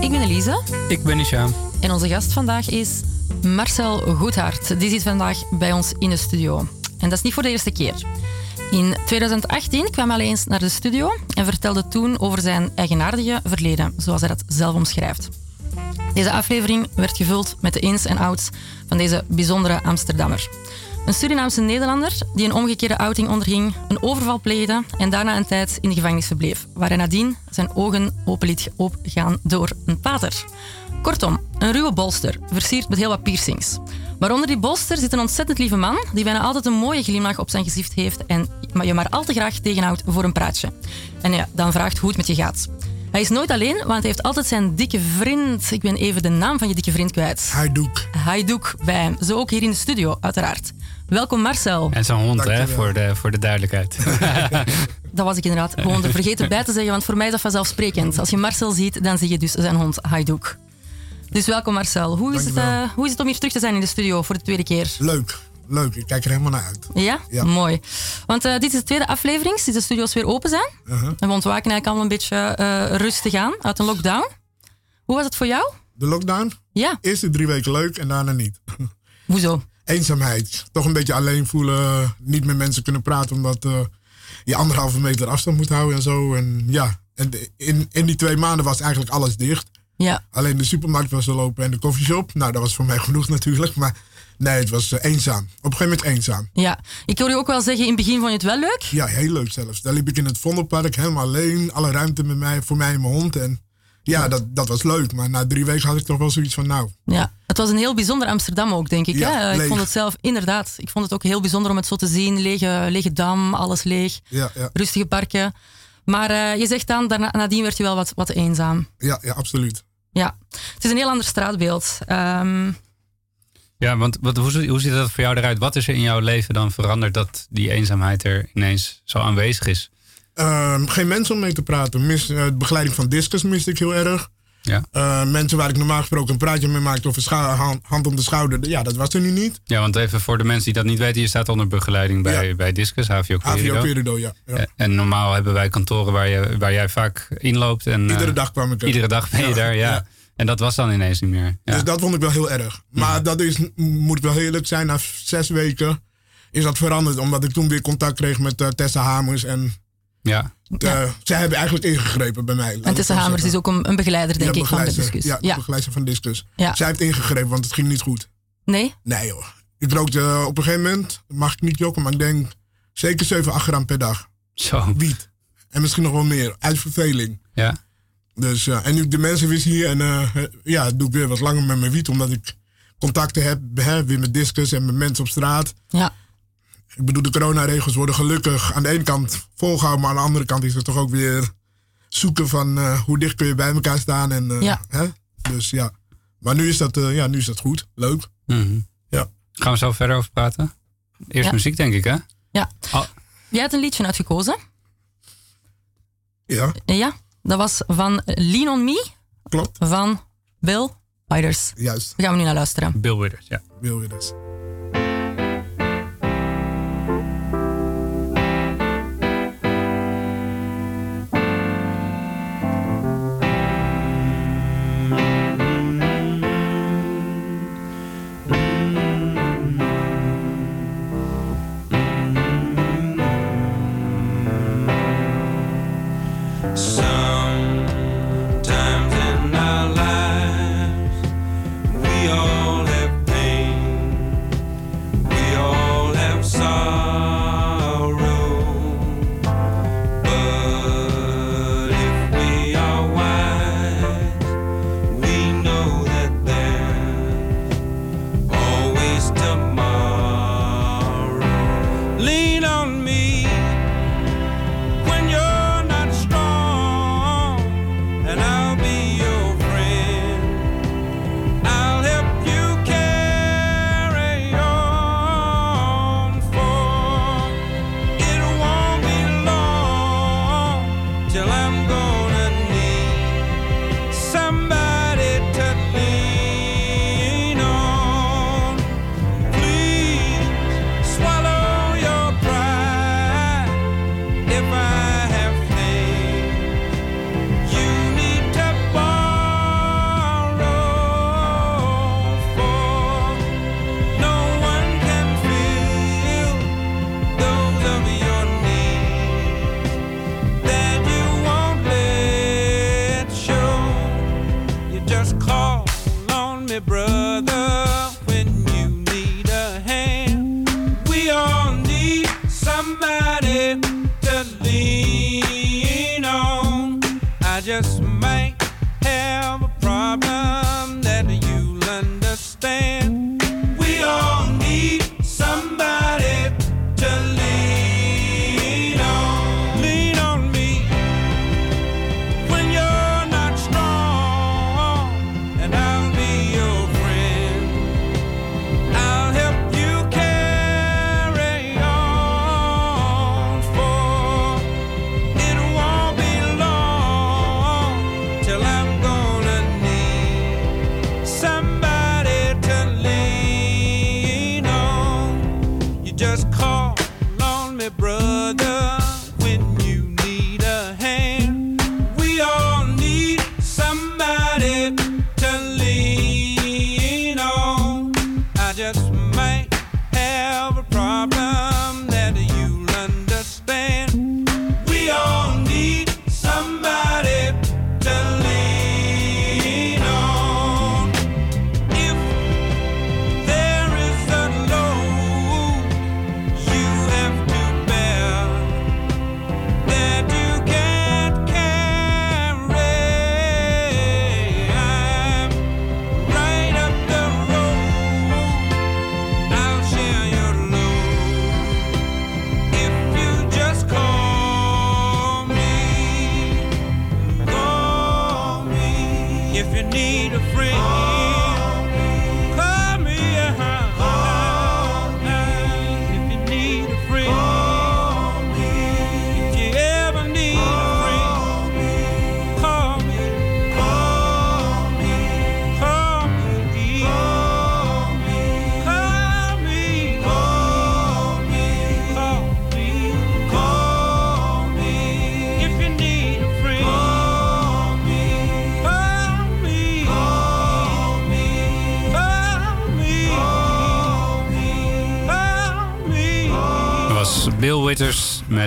Ik ben Elisa Ik ben Isha. en onze gast vandaag is Marcel Goedhart. Die zit vandaag bij ons in de studio. En dat is niet voor de eerste keer. In 2018 kwam hij eens naar de studio en vertelde toen over zijn eigenaardige verleden, zoals hij dat zelf omschrijft. Deze aflevering werd gevuld met de ins en outs van deze bijzondere Amsterdammer. Een Surinaamse Nederlander die een omgekeerde outing onderging, een overval pleegde en daarna een tijd in de gevangenis verbleef, waar hij nadien zijn ogen open liet opgaan door een pater. Kortom, een ruwe bolster, versierd met heel wat piercings. Maar onder die bolster zit een ontzettend lieve man die bijna altijd een mooie glimlach op zijn gezicht heeft en je maar al te graag tegenhoudt voor een praatje. En ja, dan vraagt hoe het met je gaat. Hij is nooit alleen, want hij heeft altijd zijn dikke vriend. Ik ben even de naam van je dikke vriend kwijt. Haiduk. Haidouk bij hem. Zo ook hier in de studio, uiteraard. Welkom Marcel. En zijn hond, hè, voor de, voor de duidelijkheid. Dat was ik inderdaad gewoon er vergeten bij te zeggen, want voor mij is dat vanzelfsprekend. Als je Marcel ziet, dan zie je dus zijn hond Haidouk. Dus welkom Marcel. Hoe is, het, eh, hoe is het om hier terug te zijn in de studio voor de tweede keer? Leuk. Leuk. Ik kijk er helemaal naar uit. Ja? Ja. Mooi. Want eh, dit is de tweede aflevering sinds de studio's weer open zijn. Uh-huh. En we ontwaken eigenlijk allemaal een beetje eh, rustig aan uit een lockdown. Hoe was het voor jou? De lockdown. Ja. Eerste drie weken leuk en daarna niet. Hoezo? Eenzaamheid. Toch een beetje alleen voelen. Niet met mensen kunnen praten omdat eh, je anderhalve meter afstand moet houden en zo. En ja. En in, in die twee maanden was eigenlijk alles dicht. Ja. Alleen de supermarkt was al open en de koffieshop. Nou, dat was voor mij genoeg natuurlijk. Maar nee, het was eh, eenzaam. Op een gegeven moment eenzaam. Ja. Ik hoor je ook wel zeggen, in het begin vond je het wel leuk. Ja, heel leuk zelfs. Daar liep ik in het Vondelpark helemaal alleen. Alle ruimte met mij, voor mij en mijn hond. En ja, dat, dat was leuk. Maar na drie weken had ik toch wel zoiets van, nou, Ja, het was een heel bijzonder Amsterdam ook, denk ik. Ja, hè? Ik leeg. vond het zelf, inderdaad, ik vond het ook heel bijzonder om het zo te zien. Lege, lege dam, alles leeg, ja, ja, rustige parken. Maar eh, je zegt dan, daarna, nadien werd je wel wat, wat eenzaam. ja, ja, absoluut. Ja, het is een heel ander straatbeeld. Ehm, Ja, want wat, hoe, hoe ziet dat voor jou eruit? Wat is er in jouw leven dan veranderd dat die eenzaamheid er ineens zo aanwezig is? Ehm, geen mensen om mee te praten. Mis, eh, de begeleiding van discus miste ik heel erg. Ja. Eh, mensen waar ik normaal gesproken een praatje mee maakte of een hand, hand om de schouder. Ja, dat was er nu niet. Ja, want even voor de mensen die dat niet weten, je staat onder begeleiding bij, Ja. bij Discus, HVO AVO Querido. Perido, ja. ja. En normaal hebben wij kantoren waar, je, waar jij vaak inloopt. En, Iedere eh, dag kwam ik er. Iedere dag ben je Ja, daar, ja. En dat was dan ineens niet meer. Ja. Dus dat vond ik wel heel erg. Maar dat is, moet ik wel heel eerlijk zijn, na zes weken is dat veranderd. Omdat ik toen weer contact kreeg met eh, Tessa Hamers. En ja. eh, zij hebben eigenlijk ingegrepen bij mij. en Tessa Hamers is ook een, een begeleider, denk Ja, ik, van de discussie. Ja, de Ja. begeleider van Discus. Ja. Zij heeft ingegrepen, want het ging niet goed. Nee? Nee hoor. Ik rookte eh, op een gegeven moment, mag ik niet jokken, maar ik denk zeker 7, 8 gram per dag. Zo. Wiet. En misschien nog wel meer, uit verveling. Ja. Dus, ja, en nu ik de mensen weer zie en eh, ja, doe ik weer wat langer met mijn wiet, omdat ik contacten heb, hè, weer met discus en met mensen op straat. Ja. Ik bedoel, de coronaregels worden gelukkig aan de ene kant volgehouden, maar aan de andere kant is het toch ook weer zoeken van eh, hoe dicht kun je bij elkaar staan. En, eh, Ja. Hè? Dus ja. Maar nu is, dat, eh, ja, nu is dat goed. Leuk. Mhm. Ja. Gaan we zo verder over praten? Eerst Ja. muziek, denk ik, hè? ja. Oh. Jij hebt een liedje uitgekozen. Ja, Ja, dat was van Lean on Me klopt. van Bill Withers. Juist. Daar gaan we nu naar luisteren. Bill Withers, ja. Wil je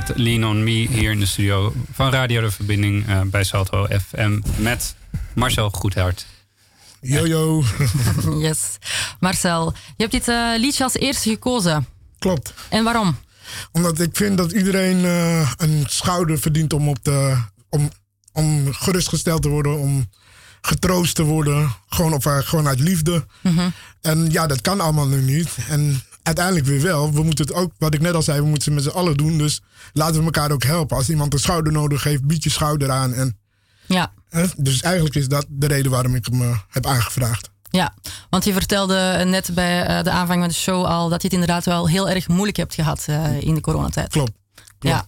met Lean On Me hier in de studio van Radio De Verbinding eh, bij Salto FM met Marcel Goedhart. Yo-yo. Yes. Marcel, je hebt dit eh, liedje als eerste gekozen. Klopt. En waarom? Omdat ik vind dat iedereen eh, een schouder verdient om, op de, om, om gerustgesteld te worden, om getroost te worden. Gewoon, op, eh, gewoon uit liefde. En ja, dat kan allemaal nu niet. En uiteindelijk weer wel. We moeten het ook, wat ik net al zei, we moeten het met z'n allen doen. Dus laten we elkaar ook helpen. Als iemand een schouder nodig heeft, bied je schouder aan. En, Ja. dus eigenlijk is dat de reden waarom ik hem eh, heb aangevraagd. Ja, want je vertelde net bij eh, de aanvang van de show al dat je het inderdaad wel heel erg moeilijk hebt gehad eh, in de coronatijd. Klopt. klopt. Ja.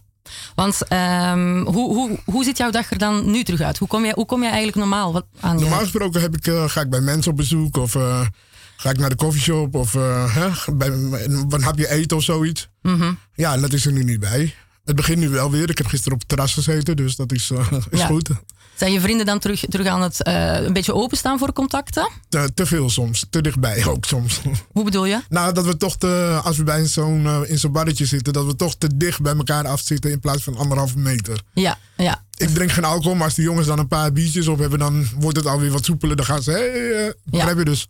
Want ehm, hoe, hoe, hoe ziet jouw dag er dan nu terug uit? Hoe kom jij, hoe kom jij eigenlijk normaal wat aan. Normaal gesproken heb ik, eh, ga ik bij mensen op bezoek of eh, ga ik naar de coffeeshop of eh, hè, bij, een hapje eten of zoiets. Mhm. Ja, en dat is er nu niet bij. Het begint nu wel weer. Ik heb gisteren op het terras gezeten, dus dat is, eh, is Ja. goed. Zijn je vrienden dan terug, terug aan het eh, een beetje openstaan voor contacten? Te, te veel soms, te dichtbij ook soms. Hoe bedoel je? nou, dat we toch te, als we bij zo'n in zo'n barretje zitten, dat we toch te dicht bij elkaar afzitten in plaats van anderhalve meter. Ja, ja. Ik drink geen alcohol, maar als die jongens dan een paar biertjes op hebben, dan wordt het alweer wat soepeler. Dan gaan ze, hé, hey, eh, begrijp je dus?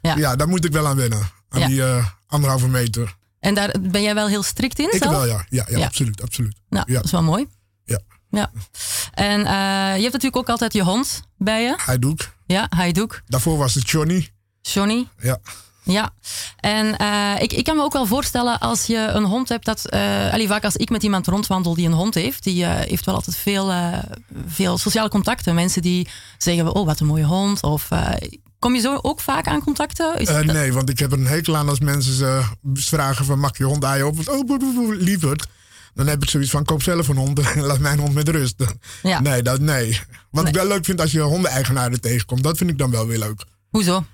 Ja. Ja. daar moet ik wel aan wennen. Aan Ja. die eh, anderhalve meter. En daar ben jij wel heel strikt in Ik zelf? wel, ja. Ja, ja, Ja. absoluut, absoluut. Nou, Ja. dat is wel mooi. Ja. Ja. En eh, je hebt natuurlijk ook altijd je hond bij je. Doet. Ja, Haidouk. Daarvoor was het Johnny. Johnny. Ja. Ja, en eh, ik, ik kan me ook wel voorstellen als je een hond hebt dat. eh allee, vaak als ik met iemand rondwandel die een hond heeft, die heeft wel altijd veel, veel sociale contacten. Mensen die zeggen: Oh, wat een mooie hond. Of kom je zo ook vaak aan contacten? Eh, nee, want ik heb er een hekel aan als mensen ze vragen van mag je hond aaien op? Oh, lieverd. Dan heb ik zoiets van koop zelf een hond en laat mijn hond met rust. Ja. Nee, dat, nee. Wat Nee. ik wel leuk vind als je hondeneigenaren tegenkomt, dat vind ik dan wel weer leuk. Hoezo?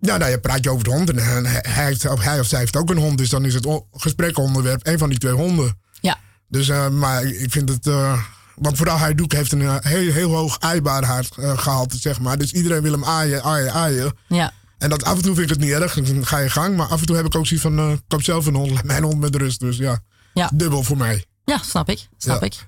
Ja, nou, je praat je over de hond en hij, heeft- of hij of zij heeft ook een hond. Dus dan is het gesprekonderwerp een van die twee honden. Ja, Dus, eh, maar ik vind het... eh, want vooral Hajduk heeft een eh, heel, heel hoog aaibaarheid eh, gehalte, zeg maar. Dus iedereen wil hem aaien, aaien, aaien. ja, En dat af en toe vind ik het niet erg, dan ga je gang. Maar af en toe heb ik ook zoiets van, eh koop zelf een hond, laat mijn hond met rust. Dus ja, Ja. dubbel voor mij. ja snap ik. Snap Ja. ik.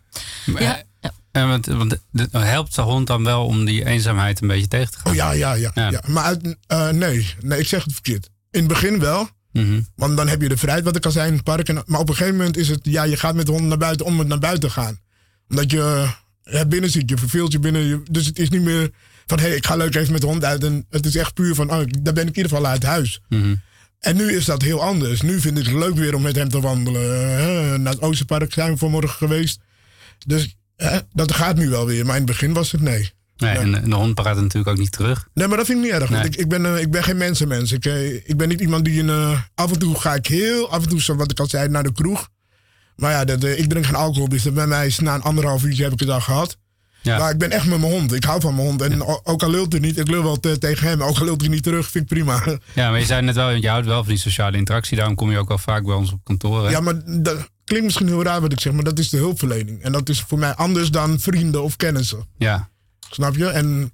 Ja, ja. En want, want helpt de hond dan wel om die eenzaamheid een beetje tegen te gaan? Oh ja, ja, ja. Ja. ja. Maar uit, eh, nee, nee, ik zeg het verkeerd. In het begin wel. Mhm. Want dan heb je de vrijheid, wat ik al zei, in het park. En, maar op een gegeven moment is het, ja, je gaat met de hond naar buiten om het naar buiten te gaan. Omdat je binnen zit, je verveelt je binnen. Je, dus het is niet meer van, hé, hey, ik ga leuk even met de hond uit. En het is echt puur van, oh, daar ben ik in ieder geval uit huis. Mhm. En nu is dat heel anders. Nu vind ik het leuk weer om met hem te wandelen. Eh, naar het Oosterpark zijn we vanmorgen geweest. Dus dat gaat nu wel weer. Maar in het begin was het nee. Nee, Ja. en, en de hond praat natuurlijk ook niet terug. Nee, maar dat vind ik niet erg. Want ik, ik, ben, eh, ik ben geen mensenmens. Ik, eh, ik ben niet iemand die een. eh, af en toe ga ik heel af en toe, zo wat ik al zei, naar de kroeg. Maar ja, dat, eh, ik drink geen alcohol. Dus bij mij is na een anderhalf uurtje heb ik het al gehad. Ja. Maar ik ben echt met mijn hond. Ik hou van mijn hond. En ook al lult hij niet, ik lul wel te- tegen hem. Ook al lult hij niet terug, vind ik prima. Ja, maar je zei net wel, je houdt wel van die sociale interactie. Daarom kom je ook wel vaak bij ons op kantoor. hè? Ja, maar dat klinkt misschien heel raar wat ik zeg, maar dat is de hulpverlening. En dat is voor mij anders dan vrienden of kennissen. ja. Snap je? En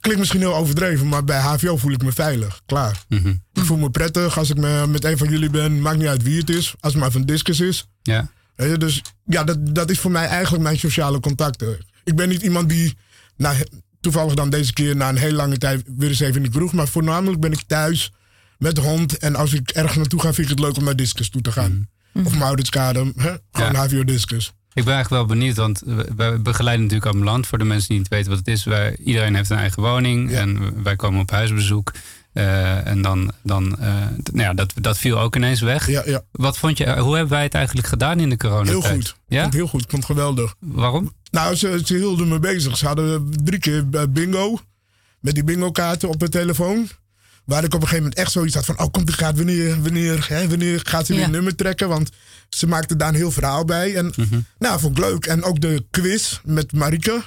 klinkt misschien heel overdreven, maar bij HVO voel ik me veilig. Klaar. Mhm. Ik voel me prettig als ik me, met een van jullie ben. Maakt niet uit wie het is. Als het maar van discus is. ja. Weet je, dus ja, dat, dat is voor mij eigenlijk mijn sociale contacten. Ik ben niet iemand die, nou, toevallig dan deze keer na een hele lange tijd weer eens even in de kroeg. Maar voornamelijk ben ik thuis met de hond. En als ik ergens naartoe ga, vind ik het leuk om naar discus toe te gaan. Of Mauritskade, gewoon Ja. HVO discus. Ik ben eigenlijk wel benieuwd, want we- wij begeleiden natuurlijk ambulant. Voor de mensen die niet weten wat het is. Wij, iedereen heeft een eigen woning Ja. en wij komen op huisbezoek. Eh, en dan, dan eh, t- nou ja, dat, dat viel ook ineens weg. Ja, ja. Wat vond je, hoe hebben wij het eigenlijk gedaan in de coronatijd? Heel goed. Ja? Vond ik Heel goed. Ik vond het geweldig. Waarom? Nou, ze, ze hielden me bezig. Ze hadden drie keer eh, bingo. Met die bingo kaarten op de telefoon. Waar ik op een gegeven moment echt zoiets had van... Oh, komt die kaart, wanneer, wanneer, hè, wanneer gaat ze weer Ja. een nummer trekken? Want ze maakte daar een heel verhaal bij. En nou, vond ik leuk. En ook de quiz met Marike.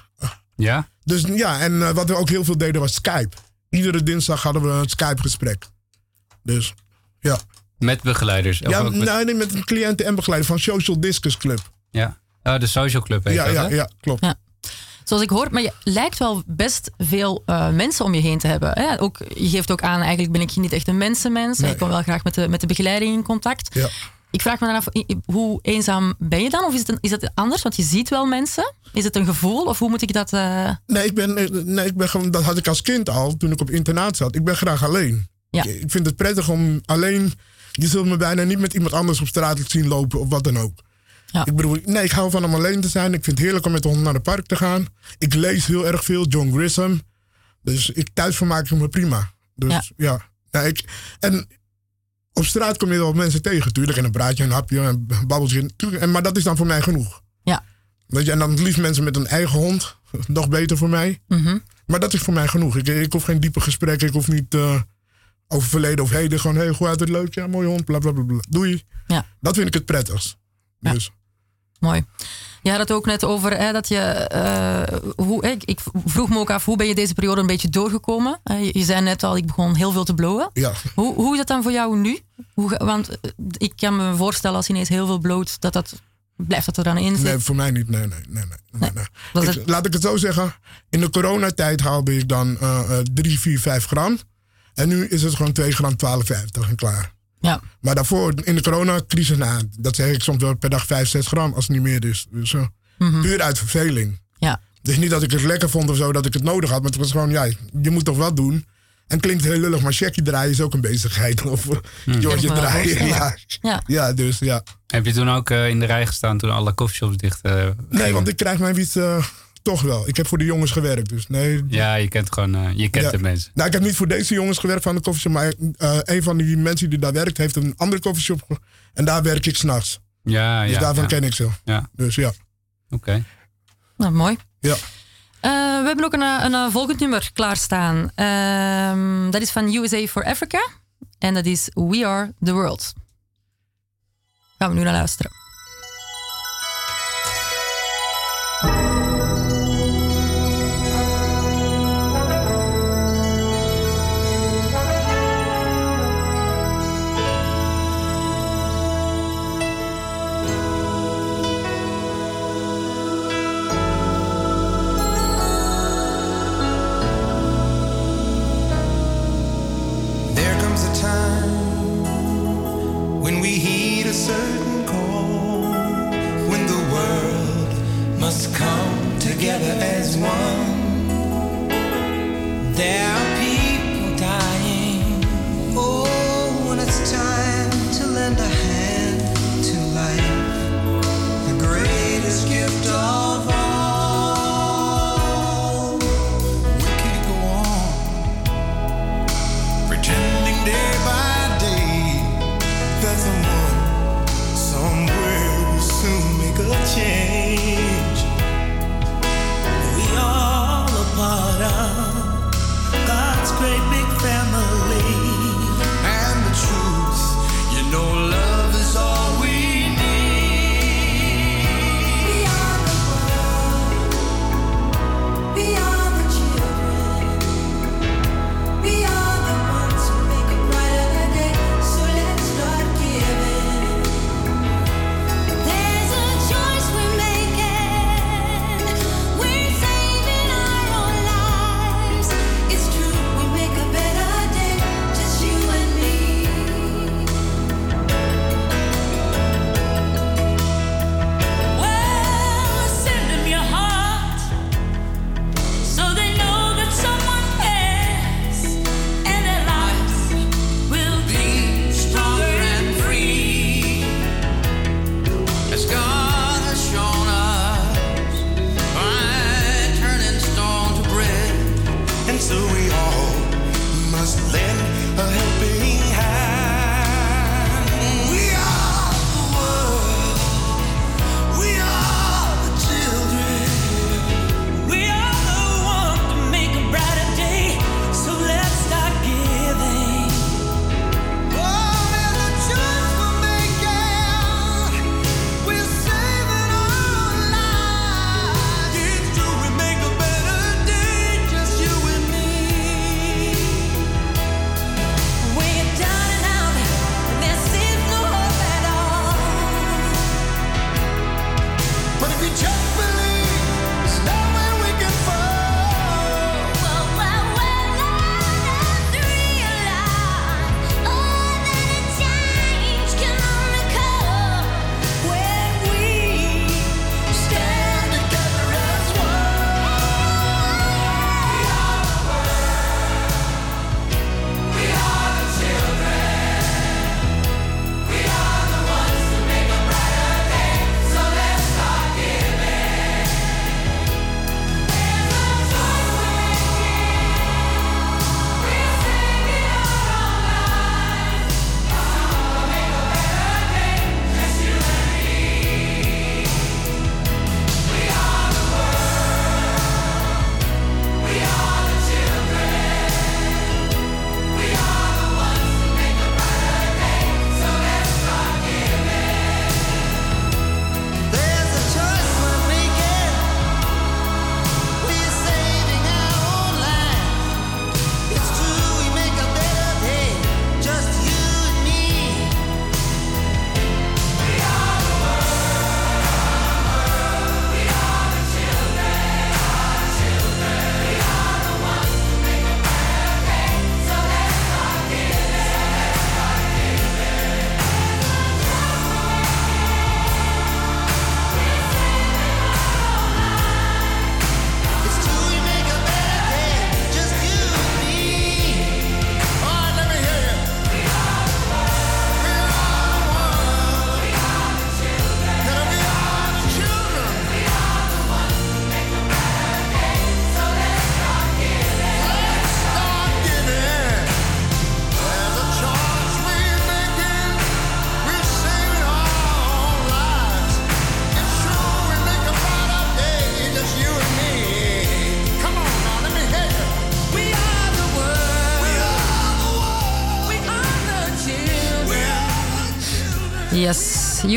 Ja? Dus ja, en eh, wat we ook heel veel deden was Skype. Iedere dinsdag hadden we een Skype-gesprek. Dus ja. Met begeleiders? Of ja ook met- nee, nee, met een cliënten en begeleider van Social Discus Club. ja. Oh, de social club heet Ja, dat, ja, hè? ja, klopt. Ja. Zoals ik hoor, maar je lijkt wel best veel eh, mensen om je heen te hebben. Hè? Ook, je geeft ook aan, eigenlijk ben ik niet echt een mensenmens. Nee. Ik kom wel graag met de, met de begeleiding in contact. Ja. Ik vraag me dan af, hoe eenzaam ben je dan? Of is het, een, is het anders? Want je ziet wel mensen. Is het een gevoel? Of hoe moet ik dat... eh, Nee, ik ben, nee, ik ben gewoon, dat had ik als kind al, toen ik op internaat zat. Ik ben graag alleen. Ja. Ik, ik vind het prettig om alleen. Je zult me bijna niet met iemand anders op straat zien lopen of wat dan ook. Ja. Ik bedoel, nee, ik hou van om alleen te zijn. Ik vind het heerlijk om met de hond naar het park te gaan. Ik lees heel erg veel, John Grisham. Dus ik, thuis vermaak ik me prima. Dus Ja. ja. ja. ik, en op straat kom je wel mensen tegen, tuurlijk. En een praatje, een hapje, een babbeltje. tuurlijk. En, maar dat is dan voor mij genoeg. ja. Weet je, en dan het liefst mensen met een eigen hond. Nog beter voor mij. Mhm. Maar dat is voor mij genoeg. Ik, ik hoef geen diepe gesprekken. Ik hoef niet eh, over verleden of heden. Gewoon, hey, hoe uit het leuk? Ja, mooie hond, bla bla bla. bla. Doei. Ja. Dat vind ik het prettigst. Ja. Mooi. Je had het ook net over hè, dat je. eh, hoe, ik, ik vroeg me ook af, hoe ben je deze periode een beetje doorgekomen? Eh, je, je zei net al, ik begon heel veel te blowen. ja. Hoe, hoe is dat dan voor jou nu? Hoe, want eh, ik kan me voorstellen als je ineens heel veel bloot, dat dat. Blijft dat er dan in Nee, voor mij niet. Nee, nee, nee. nee, laat ik het zo zeggen. In de coronatijd haalde ik dan eh, eh, 3, 4, 5 gram. En nu is het gewoon 2 gram 12,50 en klaar. Ja, Maar daarvoor, in de coronacrisis, nou, dat zeg ik soms wel per dag 5, 6 gram als het niet meer is. Dus eh, puur uit verveling. ja. Dus niet dat ik het lekker vond of zo, dat ik het nodig had. Maar het was gewoon, ja, je moet toch wat doen. En klinkt heel lullig, maar checkje draaien is ook een bezigheid. Of uh, ik George draaien. Ja. Ja. ja, dus ja. Heb je toen ook eh, in de rij gestaan toen alle coffeeshops dicht eh, Nee, want ik krijg mijn wiet toch wel. Ik heb voor de jongens gewerkt, dus nee. Ja, je kent gewoon, eh, je kent Ja. de mensen. Nou, ik heb niet voor deze jongens gewerkt van de koffieshop, maar eh, een van die mensen die daar werkt, heeft een andere koffieshop. En daar werk ik s'nachts. Ja, Dus ja. daarvan ja. ken ik ze. Ja, Dus ja. oké. Nou, mooi. Ja. Eh, we hebben ook een, een, eh, volgend nummer klaarstaan. Ehm, dat is van USA for Africa. En dat is We Are the World. Gaan we nu naar luisteren.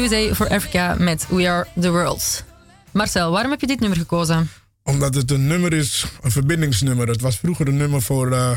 Day for Africa met We Are The World. Marcel, waarom heb je dit nummer gekozen? Omdat het een nummer is, een verbindingsnummer. Het was vroeger een nummer voor eh,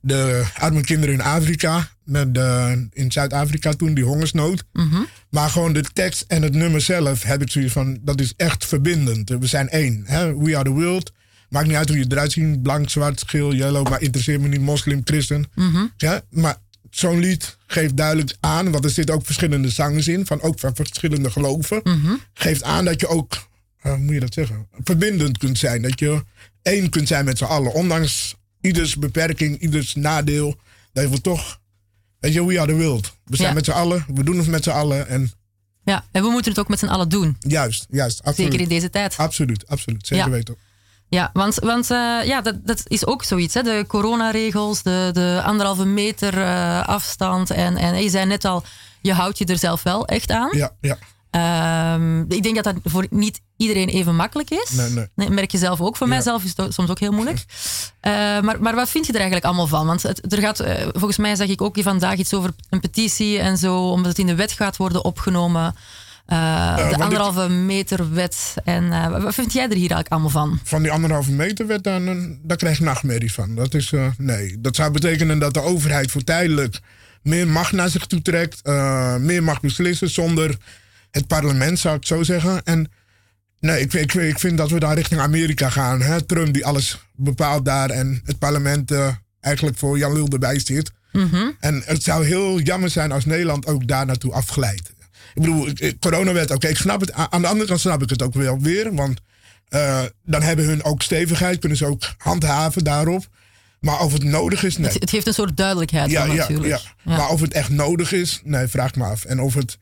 de arme kinderen in Afrika. Met eh, in Zuid-Afrika toen, die hongersnood. Mhm. Maar gewoon de tekst en het nummer zelf heb ik zoiets van, dat is echt verbindend. We zijn één. Hè? We are the world. Maakt niet uit hoe je eruit ziet. Blank, zwart, geel, yellow. Maar interesseert me niet. Moslim, christen. Mhm. Ja, maar zo'n lied geeft duidelijk aan, want er zitten ook verschillende zangers in, van, ook van verschillende geloven, mhm. geeft aan dat je ook, eh, hoe moet je dat zeggen, verbindend kunt zijn. Dat je één kunt zijn met z'n allen, ondanks ieders beperking, ieders nadeel, dat we toch, weet je, we are the world. We zijn met z'n allen, we doen het met z'n allen en... Ja, en we moeten het ook met z'n allen doen. Juist, juist. Zeker in deze tijd. Absoluut, absoluut, zeker ja. weten. Ja, want, want eh, ja, dat, dat is ook zoiets. Hè? De coronaregels, de, de anderhalve meter eh, afstand. En, en je zei net al, je houdt je er zelf wel echt aan. Ja, ja. Ehm, ik denk dat dat voor niet iedereen even makkelijk is. Nee, nee. merk je zelf ook. Voor Ja. mijzelf is het soms ook heel moeilijk. Eh, maar, maar wat vind je er eigenlijk allemaal van? Want het, er gaat, volgens mij zag ik ook hier vandaag iets over een petitie en zo, omdat het in de wet gaat worden opgenomen. Want de anderhalve meter wet. En eh, wat- vind jij er hier eigenlijk allemaal van? Van die anderhalve meter werd dan, daar krijg je nachtmerries van. Dat is, nee. Dat zou betekenen dat de overheid voor tijdelijk meer macht naar zich toe trekt. meer mag beslissen zonder het parlement, zou ik zo zeggen. En nee, ik, ik, ik vind dat we daar richting Amerika gaan. Hè? Trump die alles bepaalt daar en het parlement eigenlijk voor Jan Lul erbij zit. En het zou heel jammer zijn als Nederland ook daar naartoe afglijdt. Ik bedoel, ik- coronawet, oké, ik snap het. Aan de andere kant snap ik het ook wel weer. Want eh, dan hebben hun ook stevigheid, kunnen ze ook handhaven daarop. Maar of het nodig is, nee. Het, het geeft een soort duidelijkheid Ja, dan ja, natuurlijk. ja. Maar of het echt nodig is, nee, vraag me af. En of het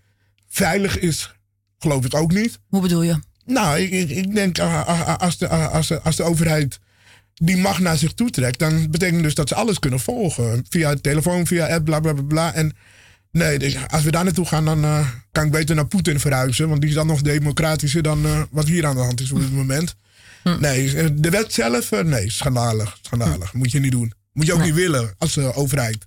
veilig is, geloof ik ook niet. Hoe bedoel je? Nou, ik, ik, ik denk ah, ah, ah, als de, als, de, als de overheid die macht naar zich toe trekt, dan betekent dus dat ze alles kunnen volgen. Via telefoon, via app, bla bla bla. bla. En nee, dus als we daar naartoe gaan, dan eh, kan ik beter naar Poetin verhuizen. Want die is dan nog democratischer dan eh, wat hier aan de hand is op dit moment. Nee, eh, de wet zelf, nee, schandalig. Schandalig. Moet je niet doen. Moet je ook niet willen als overheid.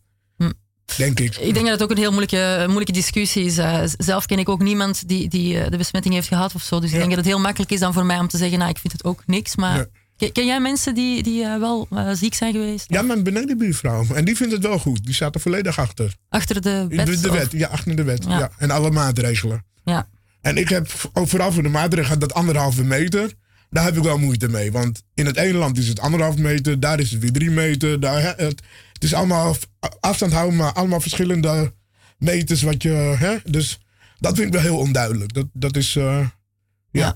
Denk ik. Ik denk dat het ook een heel moeilijke, moeilijke discussie is. Zelf ken ik ook niemand die, die de besmetting heeft gehad of zo. Dus ik denk dat het heel makkelijk is dan voor mij om te zeggen, nou, ik vind het ook niks. Maar Ja. Ken, ken jij mensen die, die eh, wel eh, ziek zijn geweest? Ja, mijn benedenbuurvrouw. En die vindt het wel goed. Die staat er volledig achter. Achter de wet? de, wet, ja, achter de wet. Ja. Ja. En alle maatregelen. Ja. En ik heb ook vooral voor de maatregelen dat anderhalve meter. Daar heb ik wel moeite mee. Want in het ene land is het anderhalve meter, daar is het weer drie meter. Daar, het, het is allemaal afstand houden, maar allemaal verschillende meters wat je. Hè, dus dat vind ik wel heel onduidelijk. Dat, dat is. eh, ja. Ja.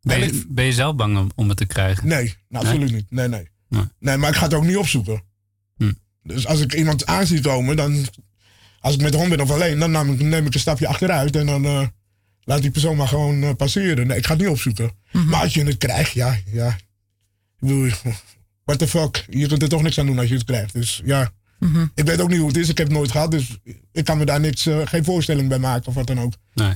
Ben En je, ik- ben je zelf bang om, om het te krijgen? Nee, nou, absoluut niet. Nee, nee. Nee. Nee, maar ik ga het ook niet opzoeken. Hm. Dus als ik iemand aan zie komen, dan. Als ik met de hond ben of alleen, dan neem ik, neem ik een stapje achteruit en dan eh, laat die persoon maar gewoon eh, passeren. Nee, ik ga het niet opzoeken. Maar als je het krijgt, ja, ja. Ik bedoel, what the fuck? Je kunt er toch niks aan doen als je het krijgt. Dus ja. Ik weet ook niet hoe het is. Ik heb het nooit gehad, dus ik kan me daar niks, eh, geen voorstelling bij maken of wat dan ook. Nee.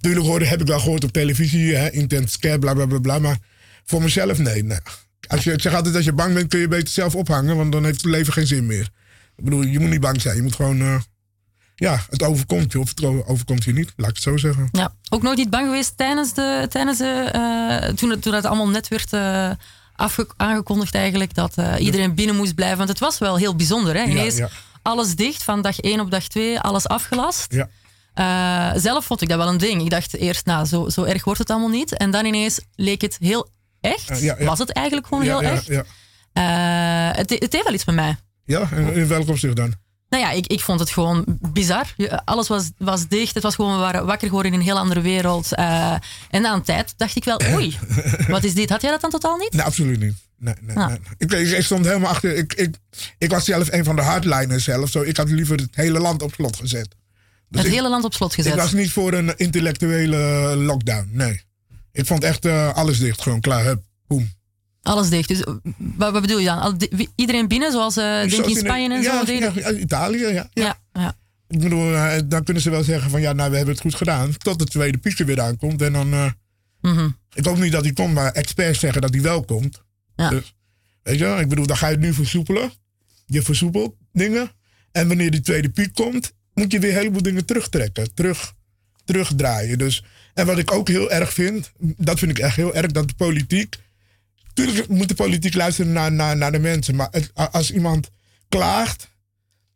Tuurlijk hoorde, heb ik wel gehoord op televisie, hè, intense scare, bla bla bla bla. Maar voor mezelf, nee. nee. Als je, ik zeg altijd, als je bang bent, kun je beter zelf ophangen, want dan heeft het leven geen zin meer. Ik bedoel, je moet niet bang zijn. Je moet gewoon, eh, ja, het overkomt je of het overkomt je niet, laat ik het zo zeggen. Ja, ook nooit niet bang geweest tijdens de, tijdens de eh, toen, het, toen het allemaal net werd afge- aangekondigd eigenlijk, dat iedereen binnen moest blijven. Want het was wel heel bijzonder. Hè? Ineens ja. alles dicht, van dag 1 op dag 2, alles afgelast. Ja. Eh, zelf vond ik dat wel een ding. Ik dacht eerst, nou, zo, zo erg wordt het allemaal niet. En dan ineens leek het heel echt. Eh, ja, ja. Was het eigenlijk gewoon ja, heel echt. Ja, Eh, het, het heeft wel iets met mij. ja en in welk opzicht dan? Nou ja, ik, ik vond het gewoon bizar. Alles was, was dicht. Het was gewoon, we waren wakker geworden in een heel andere wereld. En na een tijd dacht ik wel, oei, wat is dit? Had jij dat dan totaal niet? Nee, absoluut niet. Nee, nee, Ah. nee. Ik, ik, ik stond helemaal achter. Ik, ik, ik was zelf een van de hardliners zelf. Zo, ik had liever het hele land op slot gezet. Dus het ik, hele land op slot ik gezet. was niet voor een intellectuele lockdown. Nee. Ik vond echt eh, alles dicht. Gewoon klaar. Hup, boem. Alles dicht. Dus wat, wat bedoel je dan? Iedereen binnen, zoals eh denk Zoals in in- Spanje en ja, zo? Ja, ja, Italië, ja. ja. Ja. Ik bedoel, eh, dan kunnen ze wel zeggen van ja, nou, we hebben het goed gedaan. Tot de tweede piek er weer aankomt. En dan. Mhm. Ik hoop niet dat die komt, maar experts zeggen dat die wel komt. Ja. Dus, weet je, ik bedoel, dan ga je het nu versoepelen. Je versoepelt dingen. En wanneer die tweede piek komt, moet je weer een heleboel dingen terugtrekken. Terug, terugdraaien. Dus, en wat ik ook heel erg vind, dat vind ik echt heel erg, dat de politiek. Tuurlijk moet de politiek luisteren naar, naar, naar de mensen. Maar het- als iemand klaagt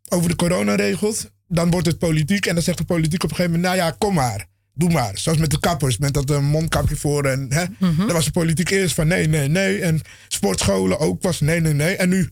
over de coronaregels, dan wordt het politiek. En dan zegt de politiek op een gegeven moment, nou ja, kom maar. Doe maar. Zoals met de kappers, met dat eh, mondkapje voor. En, hè, Dan was de politiek eerst van nee, nee, nee. En sportscholen ook was nee, nee, nee. En nu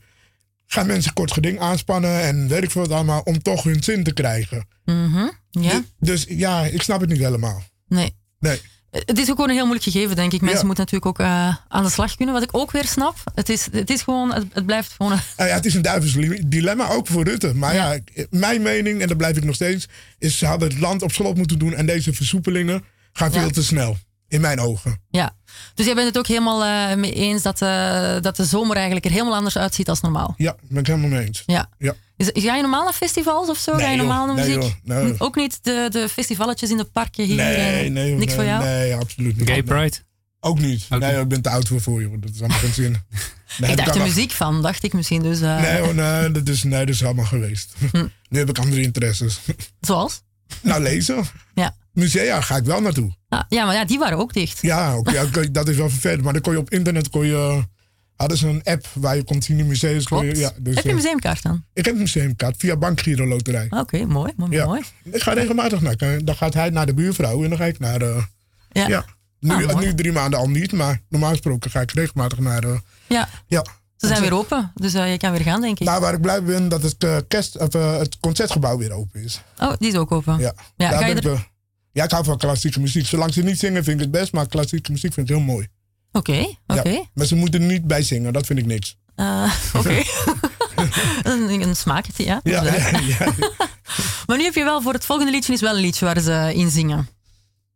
gaan mensen kort geding aanspannen en weet ik veel wat allemaal, om toch hun zin te krijgen. Mhm. ja. Dus ja, ik snap het niet helemaal. Nee. Nee. Het is ook gewoon een heel moeilijk gegeven, denk ik. Mensen Ja. moeten natuurlijk ook eh, aan de slag kunnen. Wat ik ook weer snap, het is, het is gewoon, het, het blijft gewoon... een- Nou ja, het is een duivels dilemma, ook voor Rutte. Maar ja, Ja. mijn mening, en dat blijf ik nog steeds... is ze hadden het land op slot moeten doen... en deze versoepelingen gaan veel te snel. In mijn ogen. Ja. Dus jij bent het ook helemaal eh, mee eens dat, eh, dat de zomer eigenlijk er helemaal anders uitziet als normaal? Ja, ben ik helemaal mee eens. Ja. Ja. Is, ga je normaal naar festivals of zo? ga je Nee, normaal naar Nee, muziek? joh. Nee. Ook niet de, de festivaletjes in de parken hier? Nee, en nee, joh, Niks nee, voor jou? Nee, absoluut niet. Gay Nee. Pride? Ook niet. Ook nee, joh, ik ben te oud voor voor, joh. Dat is allemaal geen zin. Nee, ik dacht de muziek van, dacht ik misschien. Dus, eh, Nee, hoor, nee, dat is, nee, dat is allemaal geweest. Hm. Nu heb ik andere interesses. Zoals? nou, lezen. Ja. Musea ga ik wel naartoe. Ja, maar ja, die waren ook dicht. Ja, oké, dat is wel vervelend. Maar dan kon je op internet kon je, hadden ze een app waar je kon zien in museums. kon je- ja, dus, Heb je een eh, museumkaart dan? ik heb een museumkaart via Bankgiro Loterij. Oké, mooi, mooi, Ja. mooi. Ik ga regelmatig naar. Dan gaat hij naar de buurvrouw en dan ga ik naar. eh, Ja. ja. Nu, Ah, nu drie maanden al niet, maar normaal gesproken ga ik regelmatig naar. eh, ja. ja. Ze zijn weer open, dus eh, je kan weer gaan, denk ik. Nou, waar ik blij ben dat het, eh, kerst, of, eh, het concertgebouw weer open is. Oh, die is ook open. Ja. Ja, Daar ga je er- ja, ik hou van klassieke muziek. Zolang ze niet zingen vind ik het best, maar klassieke muziek vind ik heel mooi. Oké, oké. Ja. Maar ze moeten er niet bij zingen, dat vind ik niks. Eh, Oké. een, een smaakje, ja. Ja, ja, ja. Maar nu heb je wel voor het volgende liedje is wel een liedje waar ze in zingen.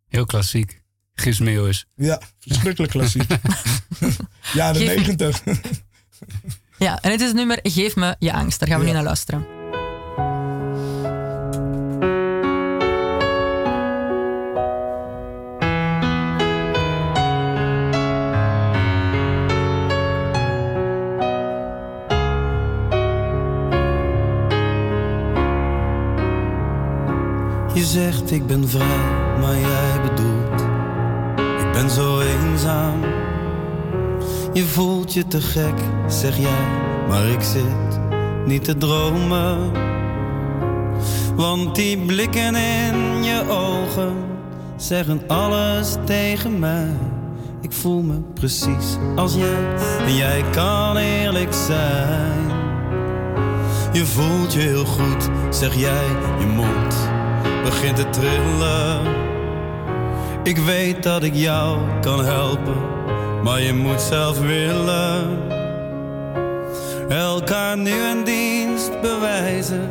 Heel klassiek. Gis Meeuwis. ja verschrikkelijk klassiek. ja, de Geef- negentig. Ja, en het is het nummer Geef me je angst. Daar gaan we Ja. nu naar luisteren. Je zegt ik ben vrij, maar jij bedoelt ik ben zo eenzaam. Je voelt je te gek, zeg jij, maar ik zit niet te dromen. Want die blikken in je ogen zeggen alles tegen mij. Ik voel me precies als jij en jij kan eerlijk zijn. Je voelt je heel goed, zeg jij, je mond begint te trillen. Ik weet dat ik jou kan helpen, maar je moet zelf willen. Elkaar nu een dienst bewijzen,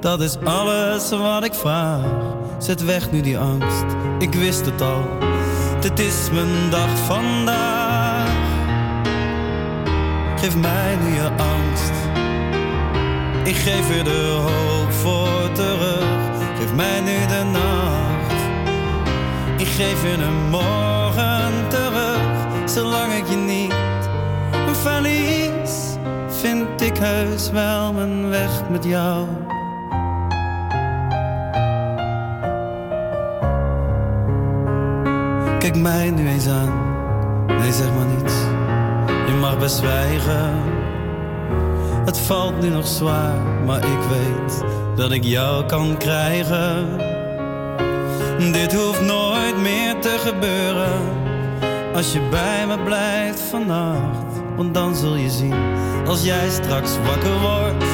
dat is alles wat ik vraag. Zet weg nu die angst, ik wist het al, dit is mijn dag vandaag. Geef mij nu je angst. Ik geef je de hoop voor terug. Mij nu de nacht. Ik geef je een morgen terug. Zolang ik je niet verlies, vind ik heus wel mijn weg met jou. Kijk mij nu eens aan. Nee, zeg maar niets. Je mag best zwijgen. Het valt nu nog zwaar, maar ik weet dat ik jou kan krijgen. Dit hoeft nooit meer te gebeuren als je bij me blijft vannacht. Want dan zul je zien, als jij straks wakker wordt,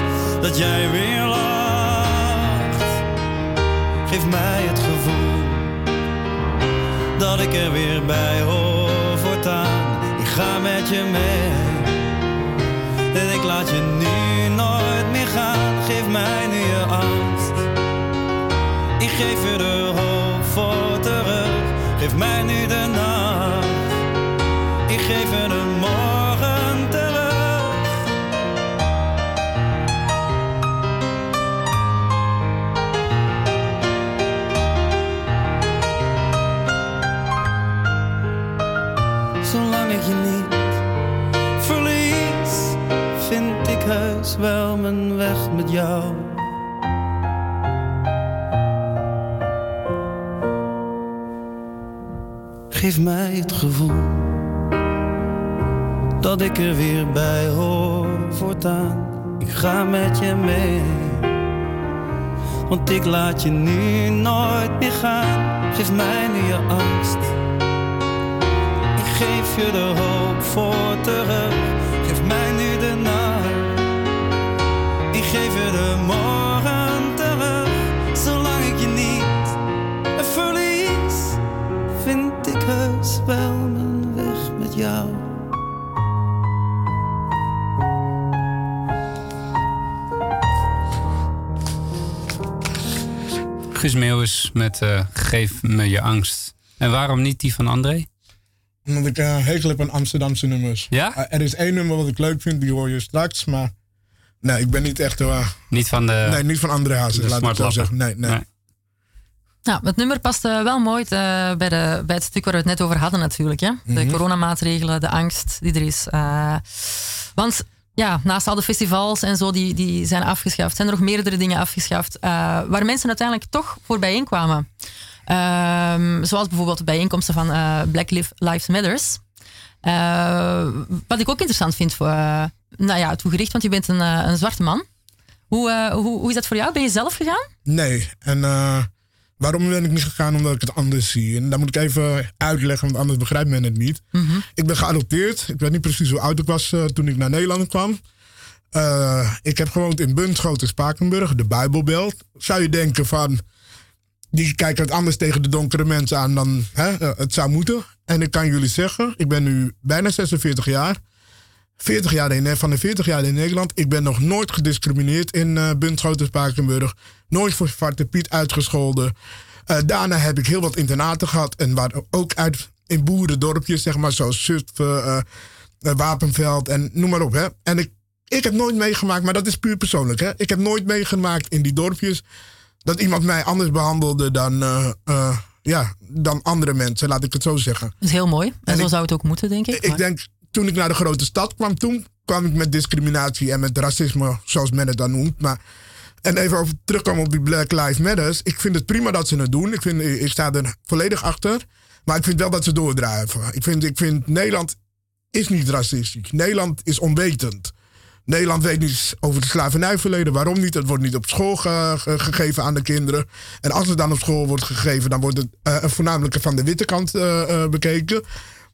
dat jij weer lacht. Geef mij het gevoel dat ik er weer bij hoor voortaan. Ik ga met je mee. En ik laat je nu nooit meer gaan. Geef mij nu geef je de hoop voor terug. Geef mij nu de nacht. Ik geef je de morgen terug. Zolang ik je niet verlies, vind ik heus wel mijn weg met jou. Geef mij het gevoel dat ik er weer bij hoor voortaan. Ik ga met je mee, want ik laat je nu nooit meer gaan. Geef mij nu je angst. Ik geef je de hoop voor terug. Geef mij nu de nacht. Ik geef je de Guus Meeuwis met eh, Geef me je angst. En waarom niet die van André? Omdat ik eh hekel heb aan Amsterdamse nummers. Ja? Eh, er is één nummer wat ik leuk vind, die hoor je straks. Maar nee, ik ben niet echt... eh, Niet van de... nee, niet van André Hazes, laat ik het zo zeggen. Nee, nee. Nee. Nou, het nummer past eh, wel mooi eh, bij, de, bij het stuk waar we het net over hadden natuurlijk. Hè? De Mhm. coronamaatregelen, de angst die er is. Eh, want ja, naast al de festivals en zo die, die zijn afgeschaft, zijn er nog meerdere dingen afgeschaft eh, waar mensen uiteindelijk toch voor bijeenkwamen. Ehm, zoals bijvoorbeeld de bijeenkomsten van eh, Black Liv- Lives Matters. Eh, wat ik ook interessant vind voor, nou ja, toegericht, want je bent een, een zwarte man. Hoe, hoe, hoe is dat voor jou? Ben je zelf gegaan? Nee. En waarom ben ik niet gegaan? Omdat ik het anders zie. En dat moet ik even uitleggen, want anders begrijpt men het niet. Ik ben geadopteerd. Ik weet niet precies hoe oud ik was eh, toen ik naar Nederland kwam. Eh, ik heb gewoond in Bunschoten, Spakenburg, de Bijbelbelt. Zou je denken van, die kijken het anders tegen de donkere mensen aan dan hè, eh, het zou moeten. En ik kan jullie zeggen, ik ben nu bijna 46 jaar. 40 jaar in, van de 40 jaar in Nederland. Ik ben nog nooit gediscrimineerd in eh Bunschoten, Spakenburg. Nooit voor Zwarte Piet uitgescholden. Eh, daarna heb ik heel wat internaten gehad. En waar ook uit in boerendorpjes, zeg maar, zoals Zutphen, eh, eh, Wapenveld en noem maar op. Hè. En ik, ik heb nooit meegemaakt, maar dat is puur persoonlijk. Hè. Ik heb nooit meegemaakt in die dorpjes dat iemand mij anders behandelde dan, eh, eh, ja, dan andere mensen, laat ik het zo zeggen. Dat is heel mooi. En, En zo ik- zou het ook moeten, denk ik. Ik Maar- denk, toen ik naar de grote stad kwam, toen kwam ik met discriminatie en met racisme, zoals men het dan noemt. Maar, en even over terugkomen op die Black Lives Matters. Ik vind het prima dat ze het doen. Ik, vind, ik sta er volledig achter. Maar ik vind wel dat ze doordrijven. Ik vind, ik vind Nederland is niet racistisch. Nederland is onwetend. Nederland weet niets over het slavernijverleden. Waarom niet? Het wordt niet op school ge- ge- gegeven aan de kinderen. En als het dan op school wordt gegeven, dan wordt het eh, voornamelijk van de witte kant eh, eh, bekeken.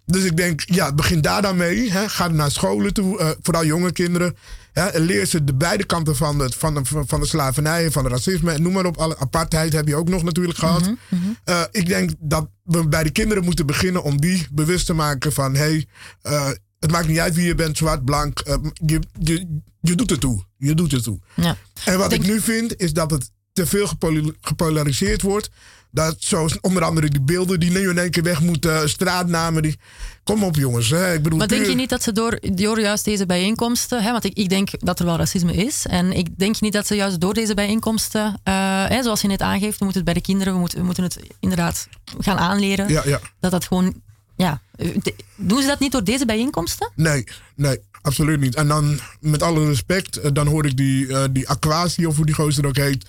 Dus ik denk, ja, begin daar dan mee. Hè. Ga naar scholen toe, eh, vooral jonge kinderen. Hè. En leer ze de beide kanten van, het, van, de, van de slavernij, van het racisme. En noem maar op, alle apartheid heb je ook nog natuurlijk gehad. Eh, ik denk dat we bij de kinderen moeten beginnen om die bewust te maken van... hé, hey, het maakt niet uit wie je bent, zwart, blank. eh, je, je, je doet het toe. Je doet het toe. Ja. En wat Denk- ik nu vind, is dat het te veel gepol- gepolariseerd wordt. Dat zoals onder andere die beelden die nu in één keer weg moeten, straatnamen. Die... Kom op jongens. Hè. Ik bedoel, Maar denk je niet dat ze door, door juist deze bijeenkomsten, hè, want ik, ik denk dat er wel racisme is, en ik denk niet dat ze juist door deze bijeenkomsten, eh, hè, zoals je net aangeeft, we moeten het bij de kinderen, we moeten, we moeten het inderdaad gaan aanleren, Ja, ja. dat dat gewoon, ja, de- doen ze dat niet door deze bijeenkomsten? Nee, nee, absoluut niet. En dan, met alle respect, eh, dan hoor ik die, eh die Aquasi, of hoe die gozer ook heet.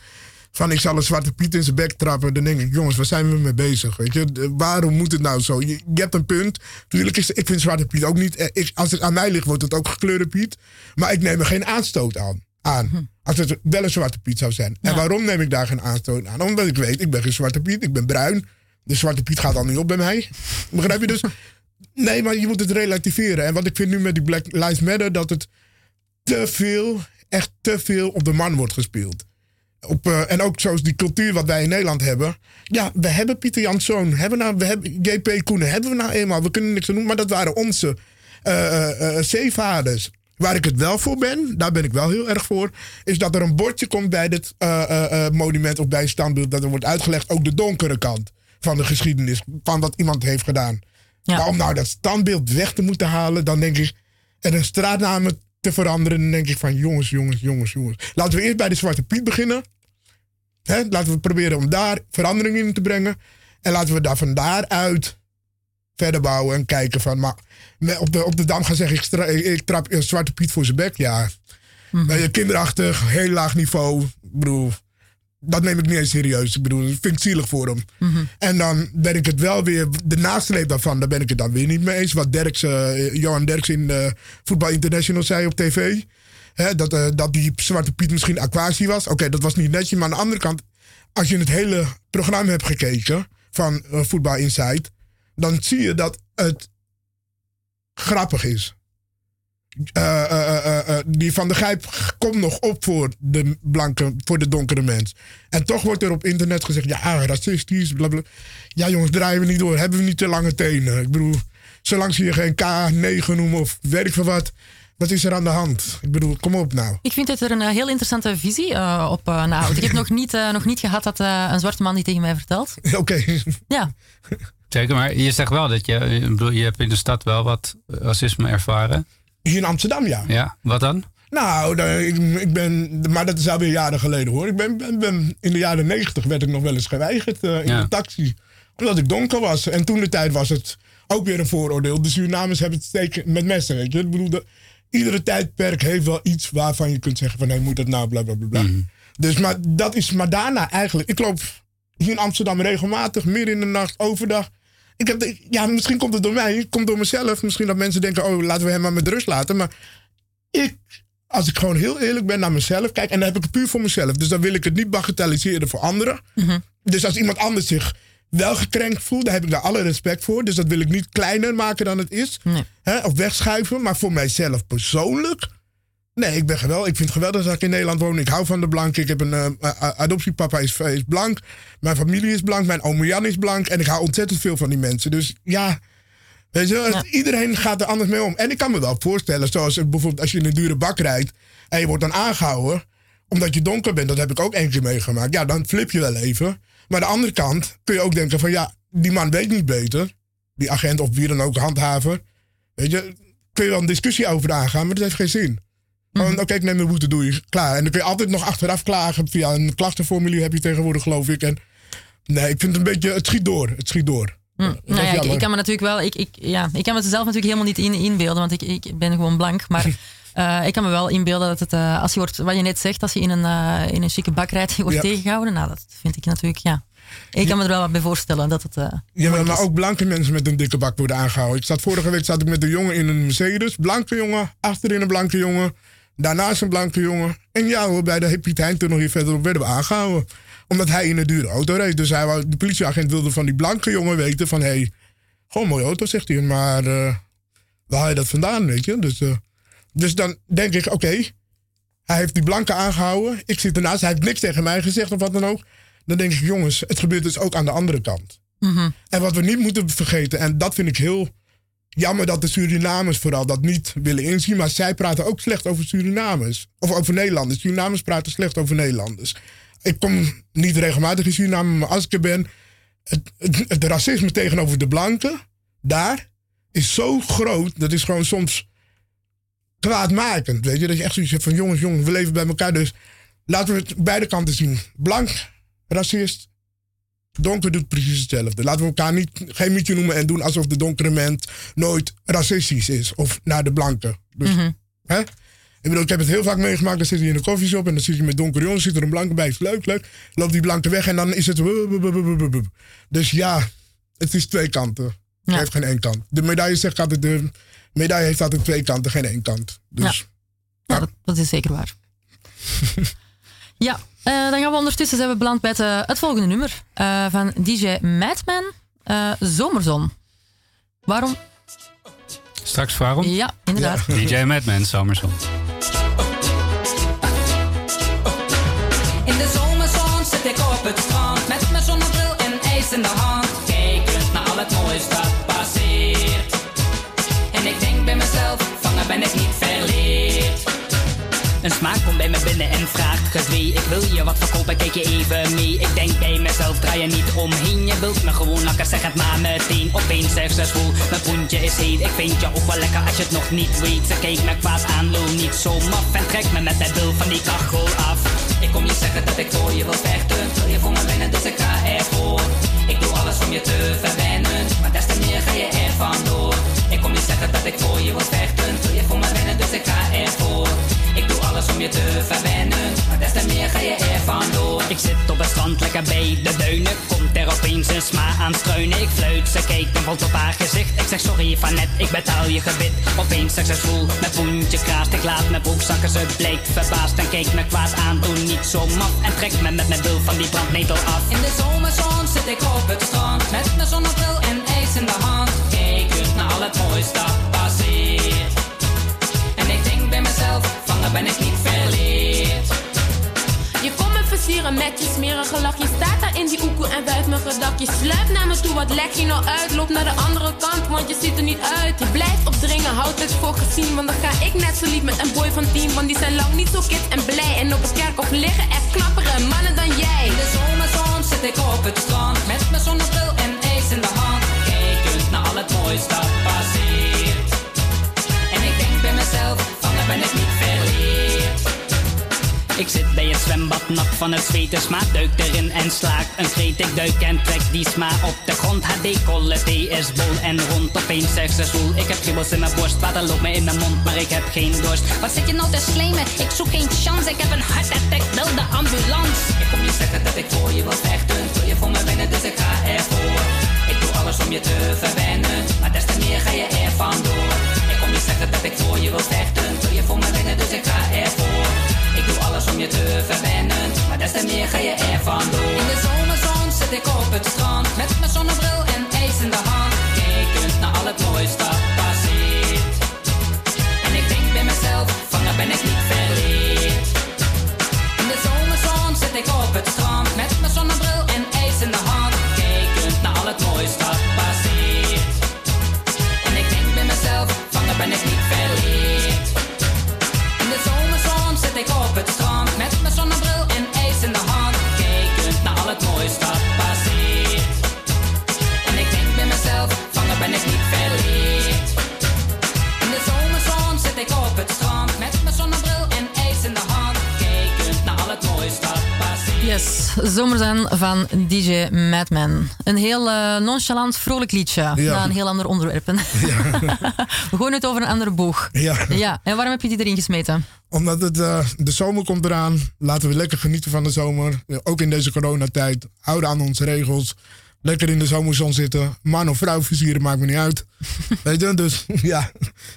Van ik zal een zwarte Piet in zijn bek trappen. Dan denk ik, jongens, waar zijn we mee bezig? Weet je? Waarom moet het nou zo? Je, je hebt een punt. Tuurlijk is, ik vind zwarte Piet ook niet. eh, Ik, als het aan mij ligt, wordt het ook gekleurde Piet. Maar ik neem er geen aanstoot aan. aan Als het wel een zwarte Piet zou zijn. En waarom neem ik daar geen aanstoot aan? Omdat ik weet, ik ben geen zwarte Piet, ik ben bruin. De zwarte Piet gaat al niet op bij mij. Begrijp je dus? Nee, maar je moet het relativeren. En wat ik vind nu met die Black Lives Matter, dat het te veel, echt te veel op de man wordt gespeeld. Op, eh, en ook zoals die cultuur wat wij in Nederland hebben. Ja, we hebben Pieter Janszoon, hebben we nou, we hebben JP Koenen, hebben we nou eenmaal. We kunnen niks aan doen, maar dat waren onze zeevaders. Waar ik het wel voor ben, daar ben ik wel heel erg voor, is dat er een bordje komt bij dit monument of bij een standbeeld. Dat er wordt uitgelegd ook de donkere kant van de geschiedenis, van wat iemand heeft gedaan. Ja. Maar om nou dat standbeeld weg te moeten halen, dan denk ik. En een straatnamen te veranderen, dan denk ik van jongens, jongens, jongens, jongens. Laten we eerst bij de Zwarte Piet beginnen. Laten we proberen om daar verandering in te brengen. En laten we daar van daaruit verder bouwen en kijken van. Maar op, de, op de dam gaan zeggen, ik, trap een Zwarte Piet voor zijn bek. Ja, Ben je kinderachtig, heel laag niveau. Ik bedoel, dat neem ik niet eens serieus. Ik bedoel, dat vind ik zielig voor hem. En dan ben ik het wel weer, de nasleep daarvan, daar ben ik het dan weer niet mee eens. Wat Derks, eh, Johan Derks in de Voetbal International zei op tv. Hè, dat, eh, dat die Zwarte Piet misschien aquatie was. Oké, dat was niet netjes. Maar aan de andere kant, als je het hele programma hebt gekeken van eh, Voetbal Insight, dan zie je dat het grappig is. Eh, die van de Gijp komt nog op voor de blanke, voor de donkere mens. En toch wordt er op internet gezegd, ja, racistisch, blablabla. Ja, jongens, draaien we niet door. Hebben we niet te lange tenen? Ik bedoel, zolang ze je geen K9 noemen of weet ik veel wat. Wat is er aan de hand? Ik bedoel, kom op nou. Ik vind het er een eh, heel interessante visie eh, op uh, nahoudt. Ik heb nog niet, eh, nog niet gehad dat eh, een zwarte man die tegen mij vertelt. Oké. Ja, Zeker, maar je zegt wel dat je, ik bedoel, je hebt in de stad wel wat racisme ervaren. Hier in Amsterdam, ja. Ja, wat dan? Nou, ik, ik ben, maar dat is alweer jaren geleden hoor. Ik ben, ben, ben- in de jaren negentig werd ik nog wel eens geweigerd eh, in Ja. de taxi. Omdat ik donker was. En toen de tijd was het ook weer een vooroordeel. De Surinamers hebben het steken met messen, weet je. Ik bedoel, de- iedere tijdperk heeft wel iets waarvan je kunt zeggen van... hé, moet dat nou, bla, bla, bla, bla. Dus, maar dat is maar daarna eigenlijk... Ik loop hier in Amsterdam regelmatig, midden in de nacht, overdag. Ik heb de- ja, misschien komt het door mij, het komt door mezelf. Misschien dat mensen denken, oh, laten we hem maar met rust laten. Maar ik, als ik gewoon heel eerlijk ben naar mezelf, kijk, en dan heb ik het puur voor mezelf. Dus dan wil ik het niet bagatelliseren voor anderen. Dus als iemand anders zich wel gekrenkt voelt, dan heb ik daar alle respect voor. Dus dat wil ik niet kleiner maken dan het is. Nee. Hè, of wegschuiven. Maar voor mijzelf persoonlijk. Nee, ik ben geweldig. Ik vind het geweldig dat ik in Nederland woon. Ik hou van de blank. Ik heb een eh, adoptiepapa is, is blank. Mijn familie is blank. Mijn oom Jan is blank. En ik hou ontzettend veel van die mensen. Dus ja, weet je, het- iedereen gaat er anders mee om. En ik kan me wel voorstellen, zoals het bijvoorbeeld als je in een dure bak rijdt en je wordt dan aangehouden omdat je donker bent. Dat heb ik ook één keer meegemaakt. Ja, dan flip je wel even. Maar aan de andere kant kun je ook denken van ja, die man weet niet beter. Die agent of wie dan ook, handhaver. Weet je, kun je wel een discussie over aangaan, maar dat heeft geen zin. Gewoon, oké, ik neem de boete, doe je. Klaar. En dan kun je altijd nog achteraf klagen. Via een klachtenformulier heb je tegenwoordig, geloof ik. En nee, ik vind het een beetje, het schiet door. Het schiet door. Is nou ja, ik, kan me natuurlijk wel, ik, ik, ja, ik kan me zelf natuurlijk helemaal niet in, inbeelden, want ik, ik ben gewoon blank. Maar eh, ik kan me wel inbeelden dat het, eh, als je wordt, wat je net zegt, als je in een, eh, in een chique bak rijdt en je wordt Ja. tegengehouden, nou, dat vind ik natuurlijk, ja. Ik kan me er wel wat bij voorstellen dat het. Ja, maar, ook blanke mensen met een dikke bak worden aangehouden. Ik zat vorige week zat ik met een jongen in een Mercedes. Blanke jongen, achterin een blanke jongen. Daarnaast een blanke jongen. En ja hoor, bij de Piet Heintunnel hier verderop werden we aangehouden. Omdat hij in een dure auto reed. Dus hij de politieagent wilde van die blanke jongen weten van... Hé, hey, gewoon een mooie auto, zegt hij. Maar waar haal je dat vandaan, weet je? Dus, dus dan denk ik, oké... hij heeft die blanke aangehouden. Ik zit ernaast. Hij heeft niks tegen mij gezegd of wat dan ook. Dan denk ik, jongens, het gebeurt dus ook aan de andere kant. En wat we niet moeten vergeten, en dat vind ik heel jammer dat de Surinamers vooral dat niet willen inzien, maar zij praten ook slecht over Surinamers. Of over Nederlanders. Surinamers praten slecht over Nederlanders. Ik kom niet regelmatig in Suriname, maar als ik er ben, het, het, het racisme tegenover de blanken, daar, is zo groot, dat is gewoon soms kwaadmakend. Weet je, dat je echt zoiets hebt van jongens, jongens, we leven bij elkaar, dus laten we het beide kanten zien. Blank, racist, donker doet precies hetzelfde. Laten we elkaar niet, geen mietje noemen en doen alsof de donkere mens nooit racistisch is. Of naar de blanke. Dus, hè? Ik bedoel, ik heb het heel vaak meegemaakt. Dan zit je in een koffieshop en dan zit je met donkere jongens. Zit er een blanke bij. Is leuk, leuk. Loopt die blanke weg en dan is het... Dus ja, het is twee kanten. Ja. heeft geen één kant. De medaille zegt altijd... De medaille heeft altijd twee kanten, geen één kant. Dus Ja, dat, dat is zeker waar. ja, eh, dan gaan we ondertussen zijn we beland bij het, eh, het volgende nummer eh, van DJ Madman, eh, Zomerzon. Waarom? Straks waarom? Ja, inderdaad. DJ Madman Summerson. In de zomerzon zit ik op het strand met mijn zonnebril en ijs in de hand. Kijkend naar al het moois dat ben ik niet verleerd. Een smaak komt bij me binnen en vraagt gezwee Ik wil je wat verkopen, kijk je even mee. Ik denk bij mezelf, draai je niet omheen Je wilt me gewoon lakken, zeg het maar meteen Opeens zegt ze zwoel, mijn poentje is heet Ik vind je ook wel lekker als je het nog niet weet. Ze keek me kwaad aan, lul niet zo maf En trek me met de bil van die kachel af. Ik kom je zeggen dat ik voor je wil vechten Wil je voor me winnen, dus ik ga ervoor. Ik doe alles om je te verwennen Maar des te meer ga je er vandoor Ik kom je zeggen dat ik voor je wil vechten Wil je voor me winnen, dus ik ga ervoor ik doe alles om je te verwennen, maar des te meer ga je er vandoor. Ik zit op het strand lekker bij de duinen. Komt er opeens een sma aan struinen. Ik fluit, ze kijkt en valt op haar gezicht. Ik zeg sorry van net, ik betaal je gebit. Opeens zwoel, mijn poentje kraast. Ik laat mijn broek zakken, ze blijkt verbaasd. En kijkt me kwaad aan, doe niet zo maf. En trekt me met mijn bil van die brandnetel af. In de zomerzon zit ik op het strand. Met mijn zonnebril en ijs in de hand. Het moois dat passeert. En ik denk bij mezelf, vangen ben ik niet verleerd. Je komt me sieren met je smerige lach. Je staat daar in die oekoe en wuift mijn gedak. Je sluipt naar me toe, wat lek je nou uit? Loop naar de andere kant, want je ziet er niet uit. Je blijft opdringen, houd het voor gezien. Want dan ga ik net zo lief met een boy van tien. Want die zijn lang niet zo kit en blij. En op het kerkhof liggen echt knappere mannen dan jij. In de zomerzon zit ik op het strand met mijn zonnebril en ijs in de hand. Het passeert. En ik denk bij mezelf, van daar ben ik niet verleerd. Ik zit bij het zwembad nat van het zweten, sma duik erin en slaak een scheet. Ik duik en trek die sma op de grond. HD decolleté is bol en rond. Opeens zegt ze zwoel. Ik heb kriebels in mijn borst, water loopt me in mijn mond, maar ik heb geen dorst. Wat zit je nou te slijmen? Ik zoek geen chance, ik heb een hartattack, bel de ambulance. Ik kom niet zeggen dat ik voor je wil vechten. Wil je voor me winnen, dus ik ga ervoor. Alles om je te verwennen, maar des te meer ga je er vandoor. Ik kom niet zeggen dat ik voor je wil vechten. Wil je voor me winnen, dus ik ga ervoor. Ik doe alles om je te verwennen, maar des te meer ga je er vandoor. In de zomerzon zit ik op het strand met mijn zonnebril en ijs in de hand. Kijkend naar al het moois dat passeert. En ik denk bij mezelf, van daar ben ik niet verleerd. In de zomerzon zit ik op het strand met mijn zonnebril Zomerzijn van DJ Madman. Een heel eh, nonchalant, vrolijk liedje. Ja. een heel ander onderwerp. We gooien het over een andere boeg. Ja. ja. En waarom heb je die erin gesmeten? Omdat het, eh, de zomer komt eraan. Laten we lekker genieten van de zomer. Ook in deze coronatijd. Houden aan onze regels. Lekker in de zomerzon zitten. Man of vrouw versieren, maakt me niet uit. Weet je, dus ja.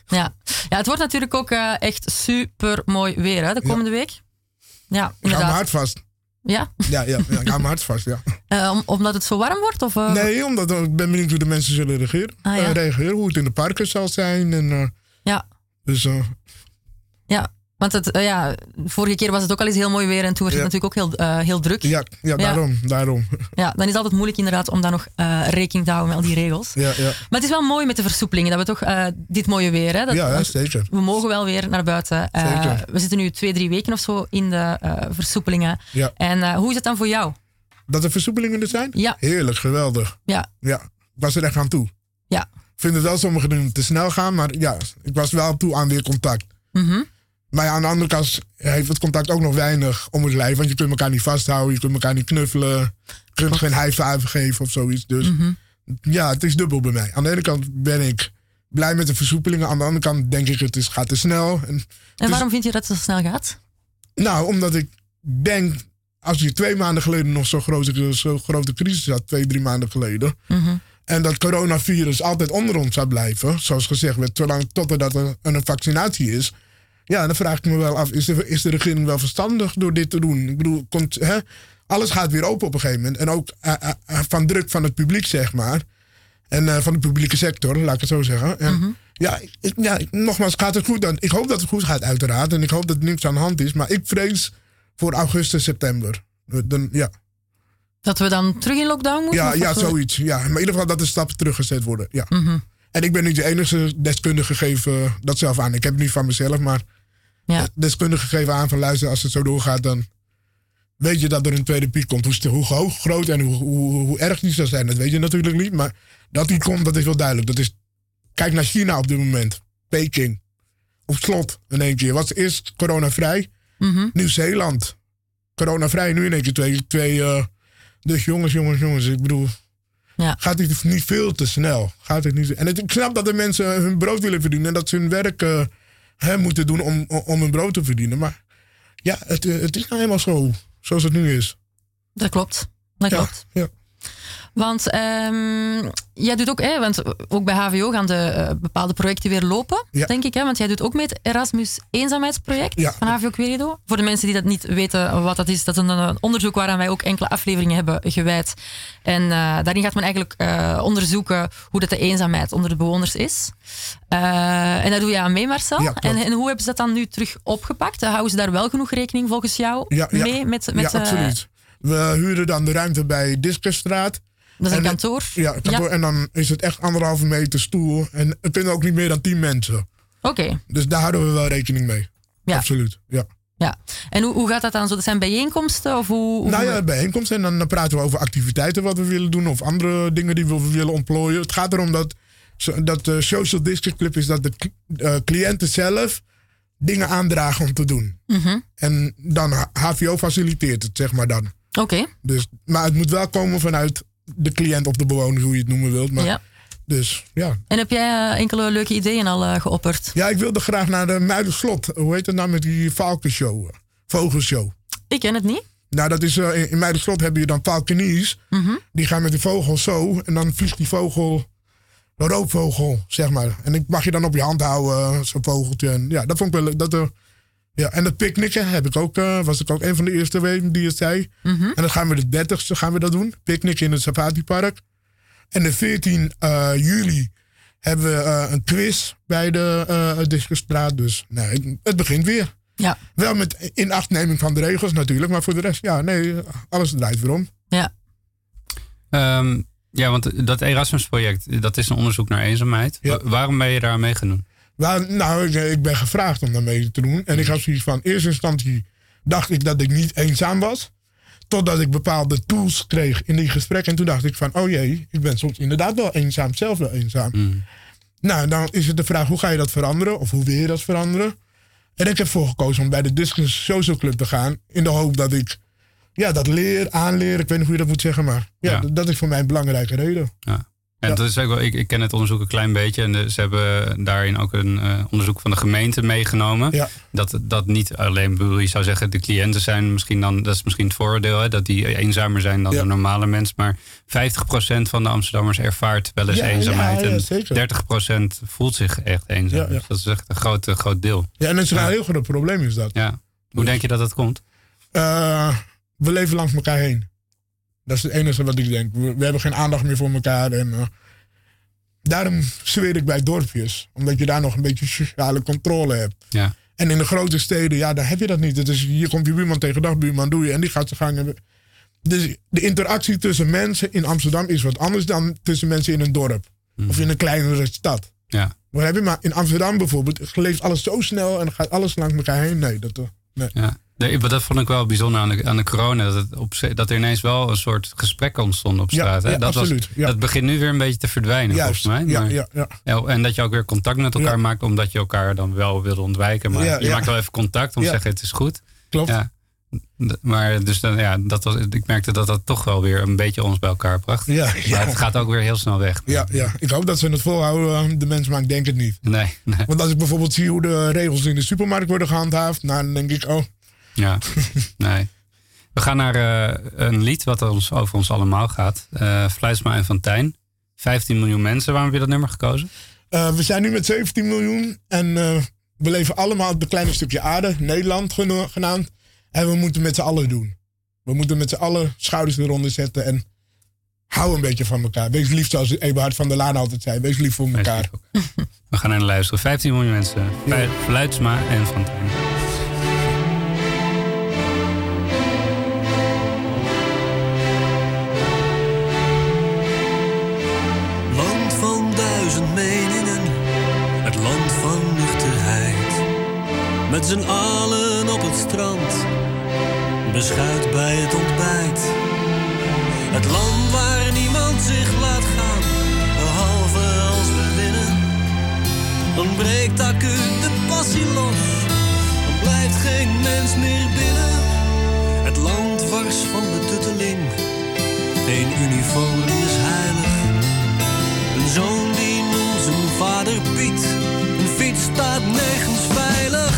Ja, ja het wordt natuurlijk ook eh, echt super mooi weer hè, de komende week. Ja, Ik hou inderdaad. mijn hart vast. Ja? Ja, ja, ja, mijn hart vast, ja. Eh, om- omdat het zo warm wordt? Of, eh? Nee, omdat eh, ik ben benieuwd hoe de mensen zullen reageren. Ah, ja. Reageren hoe het in de parken zal zijn. En, Ja. Dus Ja, want het, eh, ja, vorige keer was het ook al eens heel mooi weer en toen werd het Ja. natuurlijk ook heel, eh, heel druk. ja, ja, daarom. daarom. Ja, dan is het altijd moeilijk inderdaad om daar nog eh, rekening te houden met al die regels. Ja, ja. Maar het is wel mooi met de versoepelingen, dat we toch dit mooie weer, hè, dat, ja, zeker. we mogen wel weer naar buiten. Zeker. we zitten nu twee, drie weken of zo in de versoepelingen. Ja. En hoe is het dan voor jou? Dat er versoepelingen er zijn? Ja. Heerlijk, geweldig. Ja. Ja, ik was er echt aan toe. Ja. Ik vind het wel sommige dingen te snel gaan, maar ja, ik was wel toe aan weer contact. Mhm. Maar ja, aan de andere kant heeft het contact ook nog weinig om het lijf. Want je kunt elkaar niet vasthouden, je kunt elkaar niet knuffelen. Je kunt geen hijfvuiven geven of zoiets. Dus Mhm. ja, het is dubbel bij mij. Aan de ene kant ben ik blij met de versoepelingen. Aan de andere kant denk ik het is, gaat te snel. En, En waarom vind je dat het zo snel gaat? nou, omdat ik denk, als je twee maanden geleden nog zo'n grote, zo grote crisis had, twee, drie maanden geleden. Mhm. En dat coronavirus altijd onder ons zou blijven, zoals gezegd werd, zolang totdat er een vaccinatie is. Ja, dan vraag ik me wel af, is de, is de regering wel verstandig door dit te doen? Ik bedoel, komt, hè, alles gaat weer open op een gegeven moment. En ook eh, eh, eh, van druk van het publiek, zeg maar. En van de publieke sector, laat ik het zo zeggen. En, Ja, ik, ja, nogmaals, gaat het goed dan? Ik hoop dat het goed gaat, uiteraard. En ik hoop dat er niks aan de hand is. Maar ik vrees voor augustus, september. Dan, ja, Dat we dan terug in lockdown moeten? ja, ja zoiets. Ja. Maar in ieder geval dat de stappen teruggezet worden. Ja. Mhm. En ik ben niet de enige deskundige geven dat zelf aan. Ik heb het niet van mezelf, maar Ja. deskundigen geven aan van luister, als het zo doorgaat, dan weet je dat er een tweede piek komt. Hoe, hoe hoog, groot en hoe, hoe, hoe erg die zal zijn, dat weet je natuurlijk niet. Maar dat die komt, dat is wel duidelijk. Dat is, kijk naar China op dit moment. Peking. Op slot in één keer. Was eerst coronavrij. Mhm. Nieuw-Zeeland. Coronavrij, nu in één keer twee. twee eh, dus jongens, jongens, jongens. Ik bedoel, Ja. gaat dit niet veel te snel? Gaat dit niet, en het, ik snap dat de mensen hun brood willen verdienen. En dat ze hun werk eh, hè, moeten doen om, om- hun brood te verdienen. Maar ja, het, eh, het is nou helemaal zo. Zoals het nu is. Dat klopt. Dat Ja, klopt. ja. Want ehm, jij doet ook, hè, want ook bij HVO gaan de eh, bepaalde projecten weer lopen, Ja. denk ik. Hè? Want jij doet ook mee het Erasmus Eenzaamheidsproject Ja. van HVO Querido. Voor de mensen die dat niet weten wat dat is, dat is een, een onderzoek waaraan wij ook enkele afleveringen hebben gewijd. En eh, daarin gaat men eigenlijk eh, onderzoeken hoe dat de eenzaamheid onder de bewoners is. En daar doe je aan mee, Marcel. Ja, en, en hoe hebben ze dat dan nu terug opgepakt? Houden ze daar wel genoeg rekening volgens jou mee? Met, met, ja, absoluut. We huren dan de ruimte bij Discusstraat. dat is een En- kantoor. Ja, kantoor. Ja. en dan is het echt anderhalve meter stoel. En het kunnen ook niet meer dan tien mensen. Oké. Dus daar houden we wel rekening mee. Ja. Absoluut, ja. Ja, en hoe, hoe gaat dat dan zo? Dat zijn bijeenkomsten? Of hoe, hoe- Nou ja, bijeenkomst. En dan praten we over activiteiten wat we willen doen. Of andere dingen die we willen ontplooien. Het gaat erom dat, dat de Social District Club is dat de eh, cliënten zelf dingen aandragen om te doen. Mhm. En dan HVO faciliteert het, zeg maar dan. Oké, Dus, maar het moet wel komen vanuit de cliënt of de bewoner, hoe je het noemen wilt. Maar, ja. Dus ja. En heb jij eh, enkele leuke ideeën al eh, geopperd? Ja, ik wilde graag naar de Muiderslot. Hoe heet het nou met die valkenshow? eh, Vogelshow. Ik ken het niet. Nou, dat is, eh, in- Muiderslot heb je dan valkeniers. Mhm. Die gaan met die vogel zo. En dan vliegt die vogel, een roofvogel, zeg maar. En ik mag je dan op je hand houden, zo'n vogeltje. En ja, dat vond ik wel leuk. Dat, ja. En het picknicken heb ik ook, eh, was ik ook een van de eerste weken die het zei. Mhm. En dan gaan we de 30ste gaan we dat doen. Picknick in het Safari Park. En de 14 eh, juli hebben we eh, een quiz bij de uh, Discusstraat. Dus nee, het- begint weer. Ja. Wel met inachtneming van de regels natuurlijk. Maar voor de rest, ja, nee, alles draait weer om. Ja. Ehm, ja, want dat Erasmus-project, dat is een onderzoek naar eenzaamheid. Ja. Wa- Waarom ben je daar aan meegenomen? Nou, ik, ben gevraagd om daarmee te doen. En ik had zoiets van, in eerste instantie dacht ik dat ik niet eenzaam was. Totdat ik bepaalde tools kreeg in die gesprekken. En toen dacht ik van, oh jee, ik ben soms inderdaad wel eenzaam. Zelf wel eenzaam. Mm. Nou, dan is het de vraag, hoe ga je dat veranderen? Of hoe wil je dat veranderen? En ik heb voor gekozen om bij de Discus Social Club te gaan. In de hoop dat ik ja, dat leer, aanleer. Ik weet niet hoe je dat moet zeggen, maar ja, Ja. Dat, dat is voor mij een belangrijke reden. Ja. En dat is ook wel, ik, ik ken het onderzoek een klein beetje. En de- ze hebben daarin ook een eh, onderzoek van de gemeente meegenomen. Ja. Dat, dat niet alleen, je zou zeggen, de cliënten zijn misschien dan, dat is misschien het voordeel, hè, dat die eenzamer zijn dan Ja. de normale mens. Maar 50% van de Amsterdammers ervaart wel eens eenzaamheid. en zeker. 30% voelt zich echt eenzaam. Dus dat is echt een groot, groot deel. Ja, en dat is een heel groot probleem is dat. Ja. Hoe denk je dat dat komt? Eh, we leven langs elkaar heen. Dat is het enige wat ik denk. We, we hebben geen aandacht meer voor elkaar. En, eh, daarom zweer ik bij dorpjes. Omdat je daar nog een beetje sociale controle hebt. Ja. En in de grote steden, ja, daar heb je dat niet. Het is, hier komt je buurman tegen dag, buurman doe je. En die gaat zijn gang. hebben. Dus de interactie tussen mensen in Amsterdam is wat anders dan tussen mensen in een dorp. Of in een kleinere stad. Ja. Maar, heb je maar in Amsterdam bijvoorbeeld, leeft alles zo snel en gaat alles langs elkaar heen. Nee, dat, eh, nee. Ja. Nee, maar dat vond ik wel bijzonder aan de, aan de corona. Dat, het op, dat er ineens wel een soort gesprek ontstond op straat. ja, dat, absoluut, ja. dat begint nu weer een beetje te verdwijnen, Juist, volgens mij. Maar- ja, ja. Ja, en dat je ook weer contact met elkaar maakt, omdat je elkaar dan wel wilde ontwijken. Maar je maakt wel even contact om te zeggen: het is goed. Klopt. Ja. Maar dus dan, ja, dat was, ik merkte dat dat toch wel weer een beetje ons bij elkaar bracht. Ja, Maar ja. het gaat ook weer heel snel weg. Ja, ja, ik hoop dat ze het volhouden, de mensen, maar ik denk het niet. Nee, nee. Want als ik bijvoorbeeld zie hoe de regels in de supermarkt worden gehandhaafd, nou, dan denk ik, oh, Ja, nee. We gaan naar eh, een lied wat ons, over ons allemaal gaat. Fluitsma en Fontijn. 15 miljoen mensen. Waarom heb je dat nummer gekozen? eh, we zijn nu met 17 miljoen en we leven allemaal op een kleine stukje aarde, Nederland genaamd. En we moeten met z'n allen doen. We moeten met z'n allen schouders eronder zetten en hou een beetje van elkaar. Wees lief zoals Eberhard van der Laan altijd zei. Wees lief voor elkaar. We gaan naar luisteren. 15 miljoen mensen. Flu- Fluitsma en Fontijn. Land van duizend meningen, het land van nuchterheid. Met z'n allen op het strand, beschuit bij het ontbijt. Het land waar niemand zich laat gaan, behalve als we winnen. Dan breekt acuut de passie los, dan blijft geen mens meer binnen. Het land wars van betutteling, geen uniform is heilig. Een zoon die noemt zijn vader Piet. Een fiets staat nergens veilig.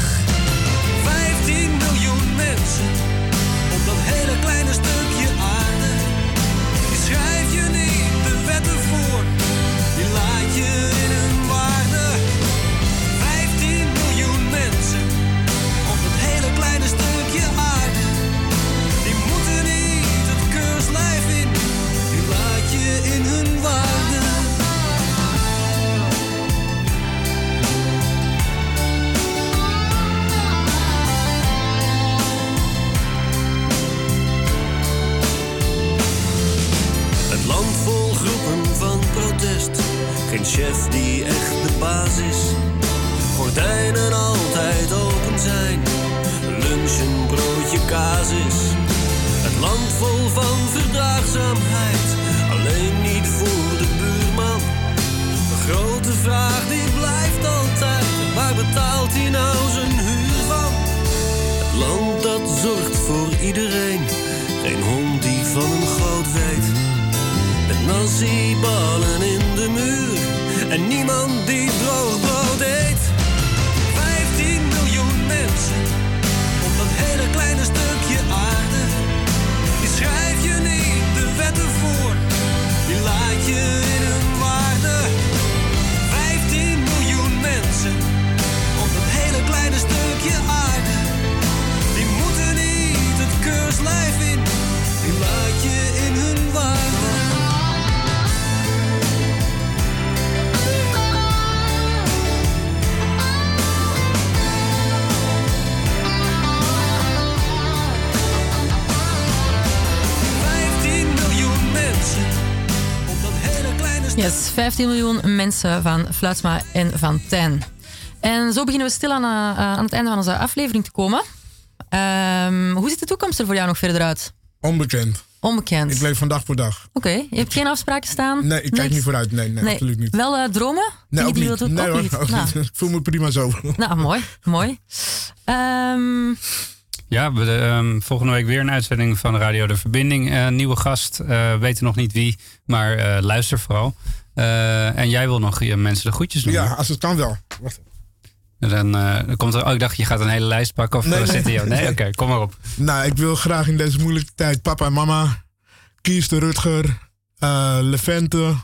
15 miljoen mensen Kleine stukje armen. Je schrijft je niet, de wet voor, Je laat je niet. Geen chef die echt de baas is. Gordijnen altijd open zijn. Lunch een broodje kaas is. Het land vol van verdraagzaamheid. Alleen niet voor de buurman. De grote vraag die blijft altijd. Waar betaalt hij nou zijn huur van? Het land dat zorgt voor iedereen. Geen hond die van een goud weet. Met nasi-ballen in de muur. En niemand die droog 15 miljoen mensen van Fluitsma en van Tijn. En zo beginnen we stil aan, eh, aan het einde van onze aflevering te komen. Ehm, hoe ziet de toekomst er voor jou nog verder uit? Onbekend. Onbekend. Ik leef van dag voor dag. Oké, je hebt geen afspraken staan? Nee, ik kijk Niks? niet vooruit. Nee, nee, absoluut niet. Wel eh, dromen? Nee, ook die niet. wilt? Nee, Ook hoor, niet. ook Nou, niet. Ik voel me prima zo. nou, mooi, mooi. Ehm, Ja, we, ehm, volgende week weer een uitzending van Radio De Verbinding. Eh, nieuwe gast, eh weten nog niet wie, maar eh, luister vooral. Eh, en jij wil nog je mensen de groetjes doen. Ja, als het kan wel. Wacht. Dan, eh, dan komt er, oh, ik dacht je gaat een hele lijst pakken of Nee, nee, nee. zit hier? Nee, oké, kom maar op. Nou, ik wil graag in deze moeilijke tijd papa en mama, Kies de Rutger, eh Levente,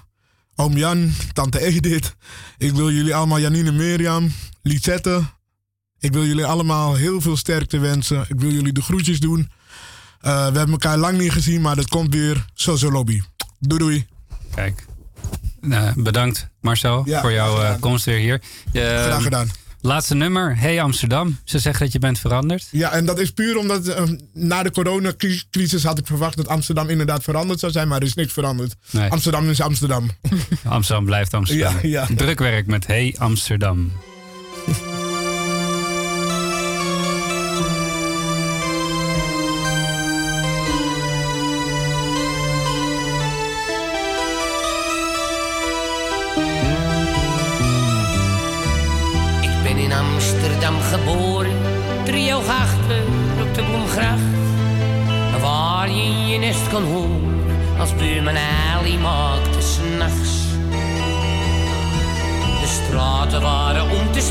oom Jan, tante Edith. Ik wil jullie allemaal Janine Mirjam, Lisette. Ik wil jullie allemaal heel veel sterkte wensen. Ik wil jullie de groetjes doen. We hebben elkaar lang niet gezien, maar dat komt weer. Sozo Lobby. Doei doei. Kijk. Nou, bedankt Marcel Ja, voor jouw eh, komst weer hier. Graag gedaan. Laatste nummer, Hey Amsterdam. Ze zeggen dat je bent veranderd. Ja, en dat is puur omdat eh, na de coronacrisis had ik verwacht dat Amsterdam inderdaad veranderd zou zijn, maar er is niks veranderd. Nee. Amsterdam is Amsterdam. Amsterdam blijft Amsterdam. Ja, ja. Drukwerk met Hey Amsterdam.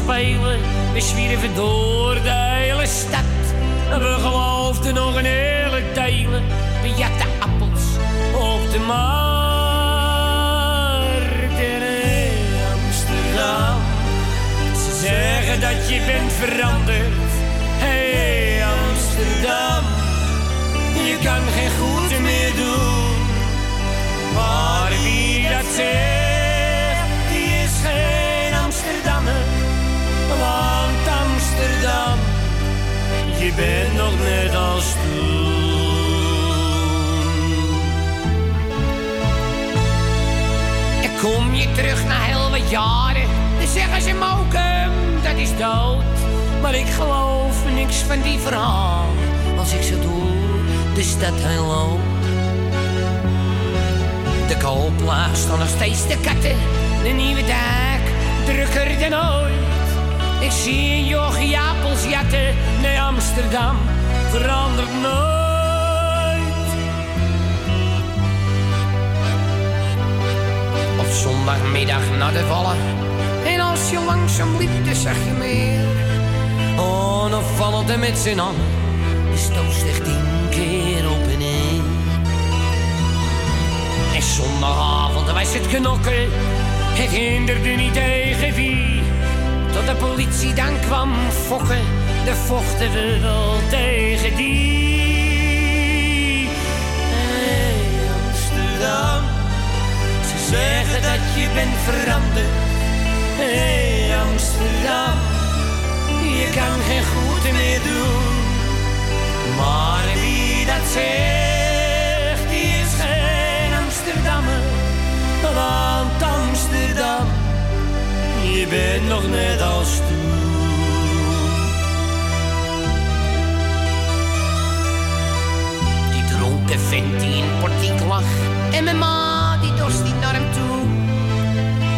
We zwierven door de hele stad. En we geloofden nog een hele delen, we jatten appels op de markt in Amsterdam. Ze zeggen dat je bent veranderd. Hey Amsterdam, je kan geen goed meer doen. Maar wie dat zegt, je bent nog net als toen. En kom je terug na heel wat jaren, dan zeggen ze Mokum, dat is dood. Maar ik geloof niks van die verhaal, als ik zo door de stad heen loop. De kooplaag staan nog steeds de katten, de nieuwe dijk drukker dan ooit. Ik zie een jochie appels jatten, nee Amsterdam verandert nooit. Op zondagmiddag naar de vallen. En als je langzaam liep, dan zag je meer. Onopvallend met z'n allen. De stoot zich tien keer op en neer. En zondagavond was het knokken. Het hinderde niet tegen wie. Tot de politie dan kwam fokken. De vochten we wel tegen die. Amsterdam. Ze zeggen dat je bent veranderd. Hey Amsterdam, je kan geen goed meer doen. Maar wie dat zegt, die is geen Amsterdammer. Want Amsterdam je bent nog net als toen. Die dronken vent die in portiek lag. En mijn ma die dorst niet naar hem toe.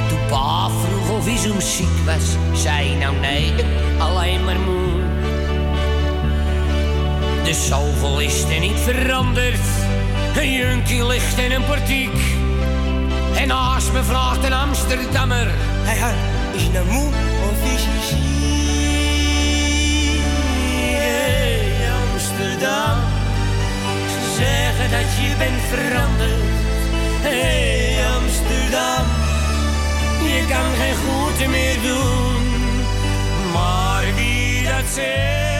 Toen pa vroeg of hij zo ziek was, zei nou nee, alleen maar moe. De zoveel is er niet veranderd. Een junkie ligt in een portiek. En naast me vraagt een Amsterdammer. Hij hey, is je nou moe of is je ziek? Hey, Amsterdam. Ze zeggen dat je bent veranderd. Hey, Amsterdam. Je kan geen goed meer doen. Maar wie dat zegt